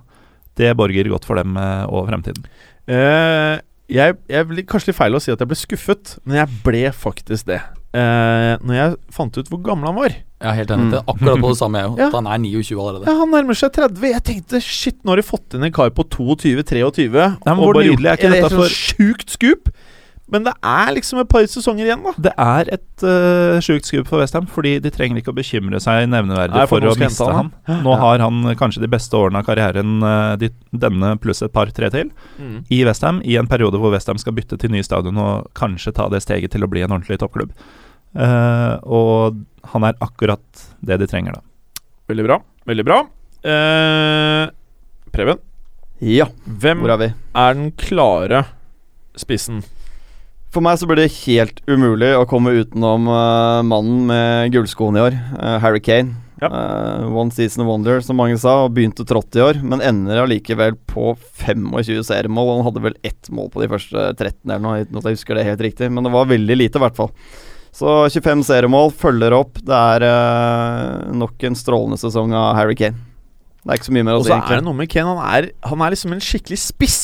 [SPEAKER 4] det borger godt for dem eh, og fremtiden.
[SPEAKER 3] Eh, jeg, jeg blir kanskje litt feil å si at jeg ble skuffet, men jeg ble faktisk det. Uh, når jeg fant ut hvor gammel han var.
[SPEAKER 5] Er helt enig. Det er akkurat på det samme, jeg òg.
[SPEAKER 3] Ja.
[SPEAKER 5] Han er 29 allerede.
[SPEAKER 3] Ja, Han nærmer seg 30. Jeg tenkte shit, nå har de fått inn en kar på 22-23.
[SPEAKER 4] Og hvor nydelig er ikke dette
[SPEAKER 3] for
[SPEAKER 4] for-
[SPEAKER 3] Sjukt skup! Men det er liksom et par sesonger igjen, da.
[SPEAKER 4] Det er et uh, sjukt skudd for Westham, fordi de trenger ikke å bekymre seg nevneverdig
[SPEAKER 3] Nei, for
[SPEAKER 4] for, å miste han.
[SPEAKER 3] han,
[SPEAKER 4] Nå har han kanskje de beste årene av karrieren, uh, de, denne pluss et par-tre til, i Westham, i en periode hvor Westham skal bytte til ny stadion og kanskje ta det steget til å bli en ordentlig toppklubb. Uh, og han er akkurat det de trenger, da.
[SPEAKER 3] Veldig bra. Veldig bra. Uh, Preben,
[SPEAKER 6] Ja,
[SPEAKER 3] hvem
[SPEAKER 6] hvor er vi?
[SPEAKER 3] er den klare spissen?
[SPEAKER 6] For meg så blir det helt umulig å komme utenom uh, mannen med gullskoene i år, uh, Harry Kane.
[SPEAKER 3] Ja.
[SPEAKER 6] Uh, one season wonder, som mange sa, og begynte trått i år, men ender allikevel på 25 seriemål. og Han hadde vel ett mål på de første 13 eller noe, uten at jeg husker det helt riktig, men det var veldig lite, i hvert fall. Så 25 seriemål følger opp. Det er nok en strålende sesong av Harry Kane. Det er ikke så mye mer å si.
[SPEAKER 3] Og så er det noe med Kane. Han er, han er liksom en skikkelig spiss.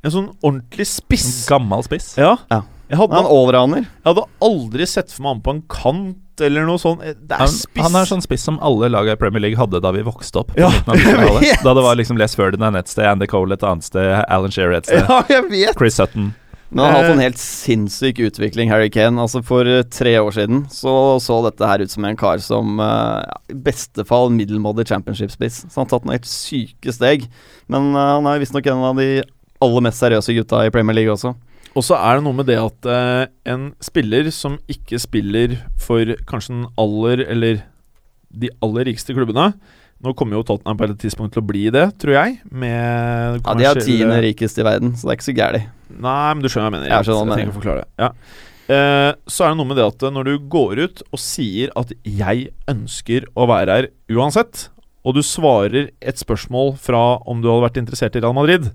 [SPEAKER 3] En sånn ordentlig spiss.
[SPEAKER 4] En Gammel spiss.
[SPEAKER 3] Ja.
[SPEAKER 6] Ja.
[SPEAKER 3] Jeg hadde,
[SPEAKER 6] Han er allrounder.
[SPEAKER 3] jeg hadde aldri sett for meg han på en kant eller noe sånt. Det er
[SPEAKER 4] Han,
[SPEAKER 3] spiss.
[SPEAKER 4] han er sånn spiss som alle lag i Premier League hadde da vi vokste opp.
[SPEAKER 3] Ja,
[SPEAKER 4] midten av
[SPEAKER 3] jeg
[SPEAKER 4] 90-tallet.
[SPEAKER 3] vet.
[SPEAKER 4] Da det var liksom Les Ferdinand et sted, Andy Cole et annet sted, Alan Shearer et sted,
[SPEAKER 3] Ja, jeg vet!
[SPEAKER 4] Chris Sutton.
[SPEAKER 6] Men han har hatt
[SPEAKER 3] Eh.
[SPEAKER 6] en helt sinnssyk utvikling, Harry Kane. Altså For eh, tre år siden så så dette her ut som en kar som eh, ja, i beste fall middelmådig championship-spiss. Så han har tatt noen helt syke steg. Men uh, han er visstnok en av de aller mest seriøse gutta i Premier League også.
[SPEAKER 3] Og så er det noe med det at eh, en spiller som ikke spiller for kanskje den aller Eller de aller rikeste klubbene Nå kommer jo Tottenham på et tidspunkt til å bli det, tror jeg. Med
[SPEAKER 6] Ja, De er tiende rikeste i verden, så det er ikke så gærent.
[SPEAKER 3] Nei, men du skjønner hva jeg mener.
[SPEAKER 6] Jeg hva du
[SPEAKER 3] trenger å forklare det. Ja. Eh, så er det noe med det at når du går ut og sier at 'jeg ønsker å være her uansett', og du svarer et spørsmål fra om du hadde vært interessert i Real Madrid,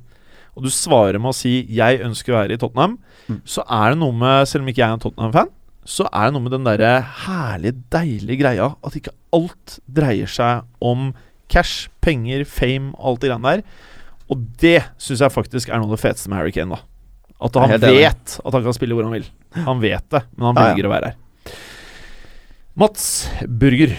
[SPEAKER 3] og du svarer med å si 'jeg ønsker å være i Tottenham',
[SPEAKER 6] Mm.
[SPEAKER 3] så er det noe med Selv om ikke jeg er en Tottenham-fan, så er det noe med den derre herlige, deilige greia at ikke alt dreier seg om cash, penger, fame alt det greiene der. Og det syns jeg faktisk er noe av det feteste med Harry Kane. da At han
[SPEAKER 6] vet enig.
[SPEAKER 3] at han kan spille hvor han vil. Han vet det, men han
[SPEAKER 6] Ja, ja.
[SPEAKER 3] å være her. Mats Burger.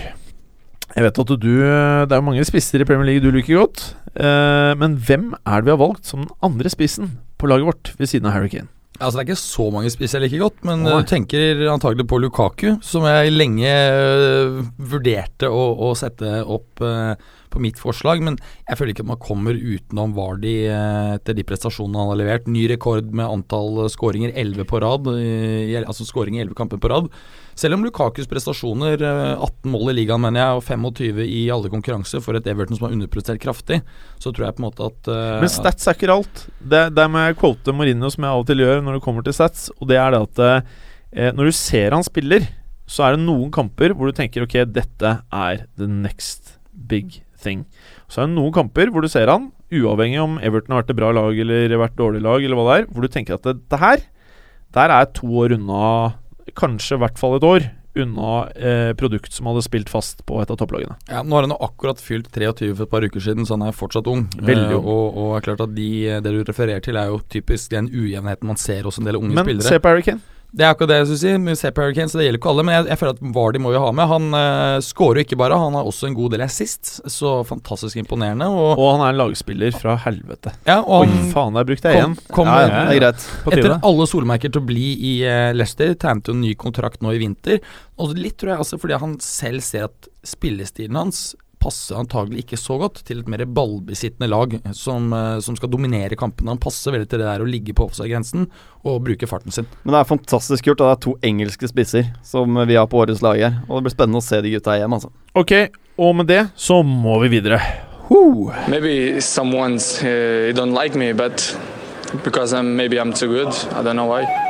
[SPEAKER 3] Jeg vet at du Det er jo mange spisser i Premier League du liker godt. Eh, men hvem er det vi har valgt som den andre spissen på laget vårt ved siden av Harry Kane?
[SPEAKER 5] Altså Det er ikke så mange spisser jeg liker godt, men
[SPEAKER 3] Nei.
[SPEAKER 5] du tenker antagelig på Lukaku, som jeg lenge øh, vurderte å, å sette opp øh, på mitt forslag. Men jeg føler ikke at man kommer utenom Vardy øh, etter de prestasjonene han har levert. Ny rekord med antall skåringer, 11 på rad. øh, altså skåring i 11 kamper på rad. Selv om Lukakus prestasjoner, øh, 18 mål i ligaen mener jeg, og 25 i alle konkurranser for et Everton som har underprestert kraftig, så tror jeg på en måte at uh,
[SPEAKER 3] Men stats er ikke alt. Det, der må jeg quote Marino, som jeg av og til gjør når det kommer til stats. Og det er det at uh, når du ser han spiller, så er det noen kamper hvor du tenker ok, dette er the next big thing. Så er det noen kamper hvor du ser han, uavhengig om Everton har vært et bra lag eller vært et dårlig lag, eller hva det er, hvor du tenker at det, det her Der er to år unna, kanskje i hvert fall et år, unna eh, produkt som hadde spilt fast på et av topplagene.
[SPEAKER 5] Ja, Nå har han akkurat fylt 23 for et par uker siden, så han er fortsatt ung.
[SPEAKER 3] Veldig
[SPEAKER 5] Eh,
[SPEAKER 3] ung.
[SPEAKER 5] og, og er klart at de, det du refererer til, er jo typisk den ujevnheten man ser hos en del unge
[SPEAKER 3] Men
[SPEAKER 5] spillere.
[SPEAKER 3] se på Harry Kane.
[SPEAKER 5] Det er akkurat det jeg skulle si. Se på Hurricane, så det gjelder ikke alle. Men jeg, jeg føler at Vardy må vi ha med. Han uh, skårer jo ikke bare, han har også en god del assist. Så fantastisk imponerende. Og,
[SPEAKER 3] Og han er en lagspiller fra helvete.
[SPEAKER 5] ja, og
[SPEAKER 3] Oi, faen, der brukte jeg igjen.
[SPEAKER 5] kom
[SPEAKER 6] Ja, ja, det er greit.
[SPEAKER 5] Etter alle solmerker til å bli i uh, Leicester, tegnet jo en ny kontrakt nå i vinter. Og litt tror jeg altså fordi han selv ser at spillestilen hans passer antagelig ikke så godt til et mer ballbesittende lag som, eh, som skal dominere kampene. Han passer veldig til det der å ligge på offside-grensen og bruke farten sin.
[SPEAKER 6] Men det er fantastisk gjort. og Det er to engelske spisser som vi har på årets lag her. Og det blir spennende å se de gutta hjem, altså.
[SPEAKER 3] Ok, og med det så må vi videre. Woo.
[SPEAKER 7] Maybe someone's uh, don't like me, but because I'm maybe I'm too good. I don't know why.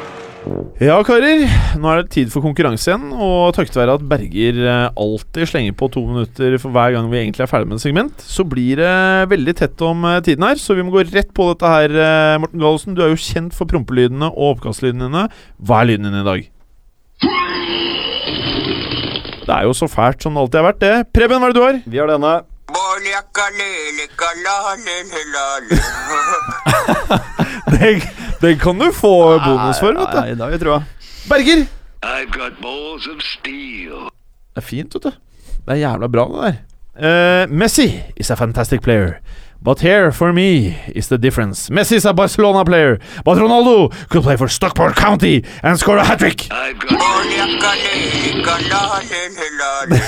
[SPEAKER 3] Ja, karer. Nå er det tid for konkurranse igjen. Og takket være at Berger eh, alltid slenger på to minutter for hver gang vi egentlig er ferdig med et segment, så blir det veldig tett om eh, tiden her. Så vi må gå rett på dette her, eh, Morten Gallosen. Du er jo kjent for prompelydene og oppkastlydene dine. Hva er lyden din i dag? Det er jo så fælt som det alltid har vært, det. Preben, hva er det du har?
[SPEAKER 6] Vi har denne.
[SPEAKER 3] Det, det kan du få bonus for, vet du.
[SPEAKER 6] Nei, det har vi trua.
[SPEAKER 3] Berger!
[SPEAKER 8] I've got balls of steel.
[SPEAKER 3] Det er fint, vet du. Det er jævla bra, det der. Uh, Messi is a fantastic player. But here, for me, is the difference. Messi is a Barcelona player, but Ronaldo could play for Stockport County and score a hat trick.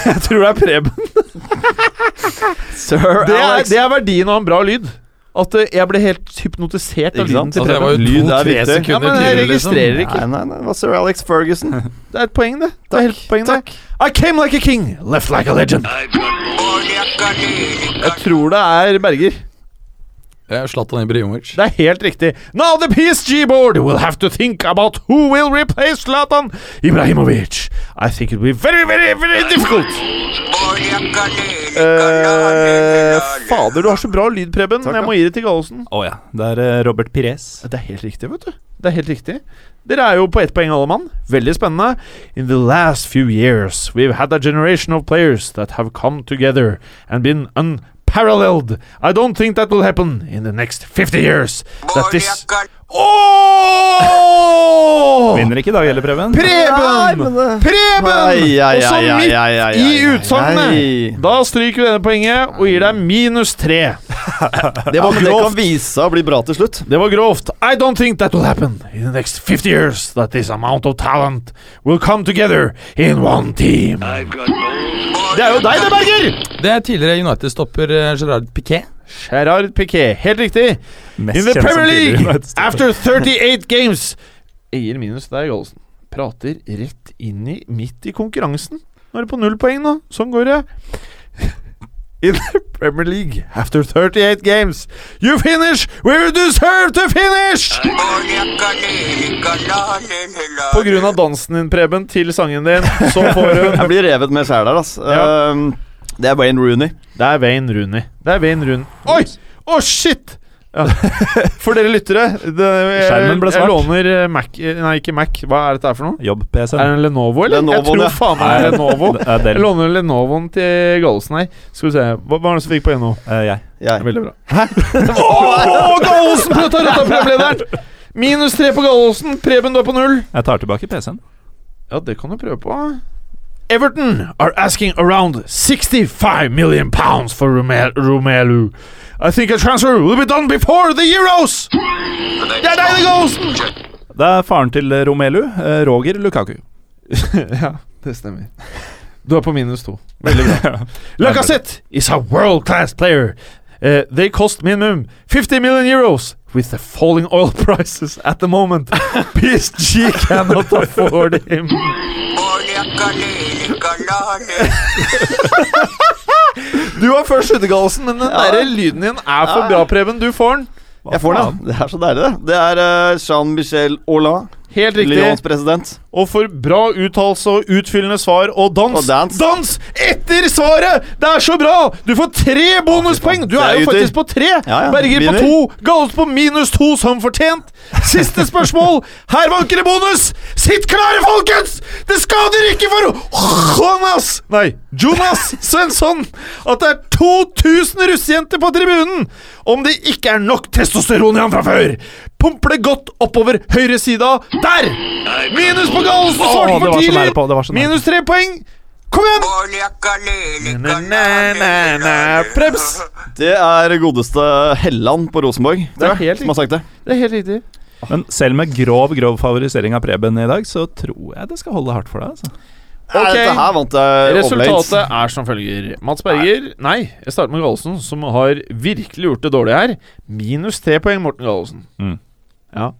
[SPEAKER 3] Jeg tror det er Preben.
[SPEAKER 6] Sir
[SPEAKER 3] Det er,
[SPEAKER 6] Alex.
[SPEAKER 3] det er verdien av en bra lyd. At eh, jeg ble helt hypnotisert av lyden til
[SPEAKER 5] Altså, det var
[SPEAKER 3] Preben.
[SPEAKER 5] jo
[SPEAKER 6] Lyd er viktig.
[SPEAKER 3] Ja, men jeg
[SPEAKER 5] tidligere, liksom.
[SPEAKER 3] registrerer ikke.
[SPEAKER 6] Nei, nei, nei, Hva sir Alex Ferguson.
[SPEAKER 3] Det er et poeng, det. Det er helt poeng, det. I came like a king, left like a legend. Jeg tror det er Berger.
[SPEAKER 5] Ja, Zlatan Ibrahimovic.
[SPEAKER 3] Det er helt riktig. Now the PSG board will have to think about who will replace Zlatan Ibrahimovic. I think it will be very, very, very difficult. Uh, fader, du har så bra lyd, Preben.
[SPEAKER 6] Takk,
[SPEAKER 3] Jeg må gi det til Gallosen.
[SPEAKER 4] Å ja. Det er eh, Robert Pires.
[SPEAKER 3] Det er helt riktig, vet du. Det er helt riktig. Dere er jo på ett poeng alle mann. Veldig spennende. In the last few years, we've had a generation of players that have come together and been unparalleled. I don't think that will happen in the next 50 years. That this... Ååå!
[SPEAKER 4] Vinner ikke i dag heller, Preben.
[SPEAKER 3] Preben! Preben! Og så midt i utsagnet. Da stryker vi denne poenget og gir deg minus tre. Det var
[SPEAKER 6] grovt. det kan vise seg å bli bra til slutt.
[SPEAKER 3] Det var grovt. I don't think that will happen in the next 50 years. That this amount of talent will come together in one team. Det er jo deg, det, Berger!
[SPEAKER 5] Det er tidligere United-stopper eh, Gerard Piquet.
[SPEAKER 3] Gerard Piquet. Helt riktig.
[SPEAKER 4] Mest
[SPEAKER 3] In the Premier League, after 38 games Eier minus deg, Gollesen. Prater rett inn i midt i konkurransen. Nå er det på null poeng, nå. Sånn går det. In the Premier League, after 38 games, you finish where you deserve to finish! På grunn av dansen din, Preben, til sangen din, så får hun
[SPEAKER 6] Jeg blir revet med sjæl her, altså.
[SPEAKER 3] Ja.
[SPEAKER 6] Ehm, Det er Wayne Rooney.
[SPEAKER 3] Det er Wayne Rooney. Det er Wayne Rooney. Oi! Å, shit! Ja. For dere lyttere, det, jeg,
[SPEAKER 4] Skjermen ble
[SPEAKER 3] jeg låner eh, Mac Nei, ikke Mac. Hva er dette her for noe?
[SPEAKER 4] Jobb-PC-en.
[SPEAKER 3] Er det en Lenovo, eller?
[SPEAKER 6] Lenovo,
[SPEAKER 3] jeg tror
[SPEAKER 6] ja.
[SPEAKER 3] faen meg det Lenovo. Jeg låner Lenovoen til Gallosen her. Skal vi se. Hva, var det som fikk på nå?
[SPEAKER 4] Uh, jeg.
[SPEAKER 6] Jeg.
[SPEAKER 3] Veldig bra. Hæ? Å, Gallosen prøvde å ta retta programlederen! Minus tre på Gallosen. Preben, du er på null.
[SPEAKER 4] Jeg tar tilbake PC-en.
[SPEAKER 3] Ja, det kan du prøve på. Everton are asking around 65 million pounds for Rome- Romelu. I think a transfer will be done before the Euros! Det er deg, det, goes!
[SPEAKER 4] Det er faren til Romelu, eh, Roger Lukaku.
[SPEAKER 3] ja, det stemmer. Du er på minus to. Veldig bra. Lacassette is a world class player. Uh, they cost minimum 50 million euros. With the falling oil prices at the moment, PSG cannot afford him. Du var først ute, Gallosen, men den
[SPEAKER 6] Ja.
[SPEAKER 3] der lyden din er for bra, Preben. Du får den.
[SPEAKER 6] Jeg får den, ja. Det er så deilig, det. Det er uh, Jean-Michel Aulin,
[SPEAKER 3] Helt riktig.
[SPEAKER 6] Lyons president.
[SPEAKER 3] Og for bra uttalelse og utfyllende svar og dans.
[SPEAKER 6] Og dans.
[SPEAKER 3] Dans etter svaret! Det er så bra! Du får tre bonuspoeng! Du
[SPEAKER 6] er
[SPEAKER 3] jo faktisk på tre.
[SPEAKER 6] Ja, ja.
[SPEAKER 3] Berger på to. Gallos på minus to, som fortjent. Siste spørsmål. Her vanker det bonus! Sitt klare, folkens! Det skader ikke for Jonas Nei, Jonas Svensson at det er 2000 russejenter på tribunen! Om det ikke er nok testosteron i han fra før! Pumper det godt oppover høyresida. Der! Minus på Gallosen! Svarte
[SPEAKER 4] det
[SPEAKER 3] for tidlig!
[SPEAKER 4] nære på, det var så.
[SPEAKER 3] Minus tre poeng. Kom igjen! Prebz!
[SPEAKER 6] Det er godeste Helland på Rosenborg,
[SPEAKER 3] Det er helt
[SPEAKER 6] som har sagt det.
[SPEAKER 3] Det er helt riktig.
[SPEAKER 4] Men selv med grov grov favorisering av Preben i dag, så tror jeg det skal holde hardt for deg. Altså.
[SPEAKER 6] Nei,
[SPEAKER 3] Ok.
[SPEAKER 6] Dette her vant jeg overlegent.
[SPEAKER 3] Resultatet er som følger. Mats Berger Nei, jeg starter med Gallosen, som har virkelig gjort det dårlig her. Minus tre poeng, Morten Gallosen.
[SPEAKER 4] Mm.
[SPEAKER 3] Ja.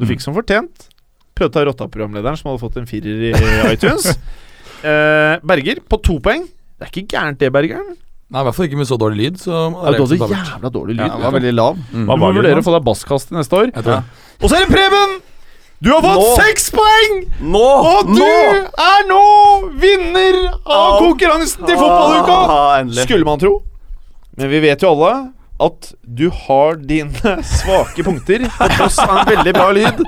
[SPEAKER 3] Du fikk som fortjent. Prøvde å ta rotta-programlederen, som hadde fått en firer i iTunes. Eh, Berger på to poeng. Det er ikke gærent, det, Bergeren.
[SPEAKER 5] Nei, I hvert fall ikke med så dårlig lyd. Så
[SPEAKER 3] Ja, du hadde jævla dårlig lyd.
[SPEAKER 6] Ja, den var veldig lav.
[SPEAKER 5] Mm.
[SPEAKER 3] Du må vurdere å få deg basskast til neste år.
[SPEAKER 5] Ja.
[SPEAKER 3] Og så er det Preben! Du har fått seks poeng!
[SPEAKER 6] Nå!
[SPEAKER 3] Og du
[SPEAKER 6] Nå!
[SPEAKER 3] er nå vinner av
[SPEAKER 6] Av-
[SPEAKER 3] konkurransen til fotballuka!
[SPEAKER 6] Ah.
[SPEAKER 3] Skulle man tro. Men vi vet jo alle at du har dine svake punkter på tross av en veldig bra lyd.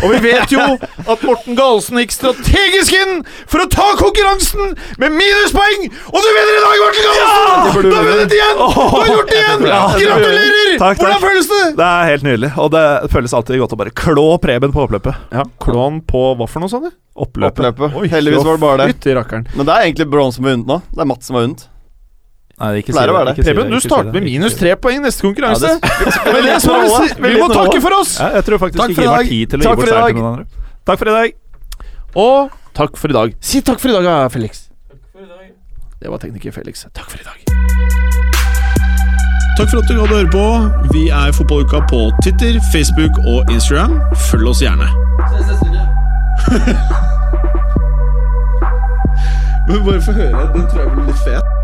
[SPEAKER 3] Og vi vet jo at Morten Galesen gikk strategisk inn for å ta konkurransen med minuspoeng! Og du vinner i dag, Morten Galesen! du har vunnet igjen! Du har gjort det igjen! Gratulerer!
[SPEAKER 4] Takk, takk.
[SPEAKER 3] Hvordan føles det?
[SPEAKER 4] Det er helt nydelig, og det føles alltid godt å bare klå Preben på oppløpet.
[SPEAKER 3] Ja, han på hva for noe, sa du?
[SPEAKER 4] Oppløpet.
[SPEAKER 6] Oppløpet. Heldigvis var det bare det. Men det er egentlig Brown som har vunnet nå. Det er Mats som har vunnet.
[SPEAKER 4] Nei, ikke
[SPEAKER 6] Pleier
[SPEAKER 4] si
[SPEAKER 6] å være det.
[SPEAKER 4] ikke
[SPEAKER 3] Preben, du starter med minus tre poeng neste konkurranse.
[SPEAKER 6] Ja, det-
[SPEAKER 3] Men det vi, vi må takke for oss!
[SPEAKER 4] Ja, jeg tror faktisk
[SPEAKER 6] Takk
[SPEAKER 4] ikke
[SPEAKER 6] for i
[SPEAKER 4] har tid til å gi bort
[SPEAKER 6] dag.
[SPEAKER 4] til noen andre. Takk for i dag.
[SPEAKER 3] Og takk for i dag. Si takk for i dag, da, Felix. Det var tekniker Felix. Takk for i dag.
[SPEAKER 1] Takk for at du hadde høre på. Vi er Fotballuka på Twitter, Facebook og Instagram. Følg oss gjerne. Men bare få høre. Den tror jeg blir litt fet.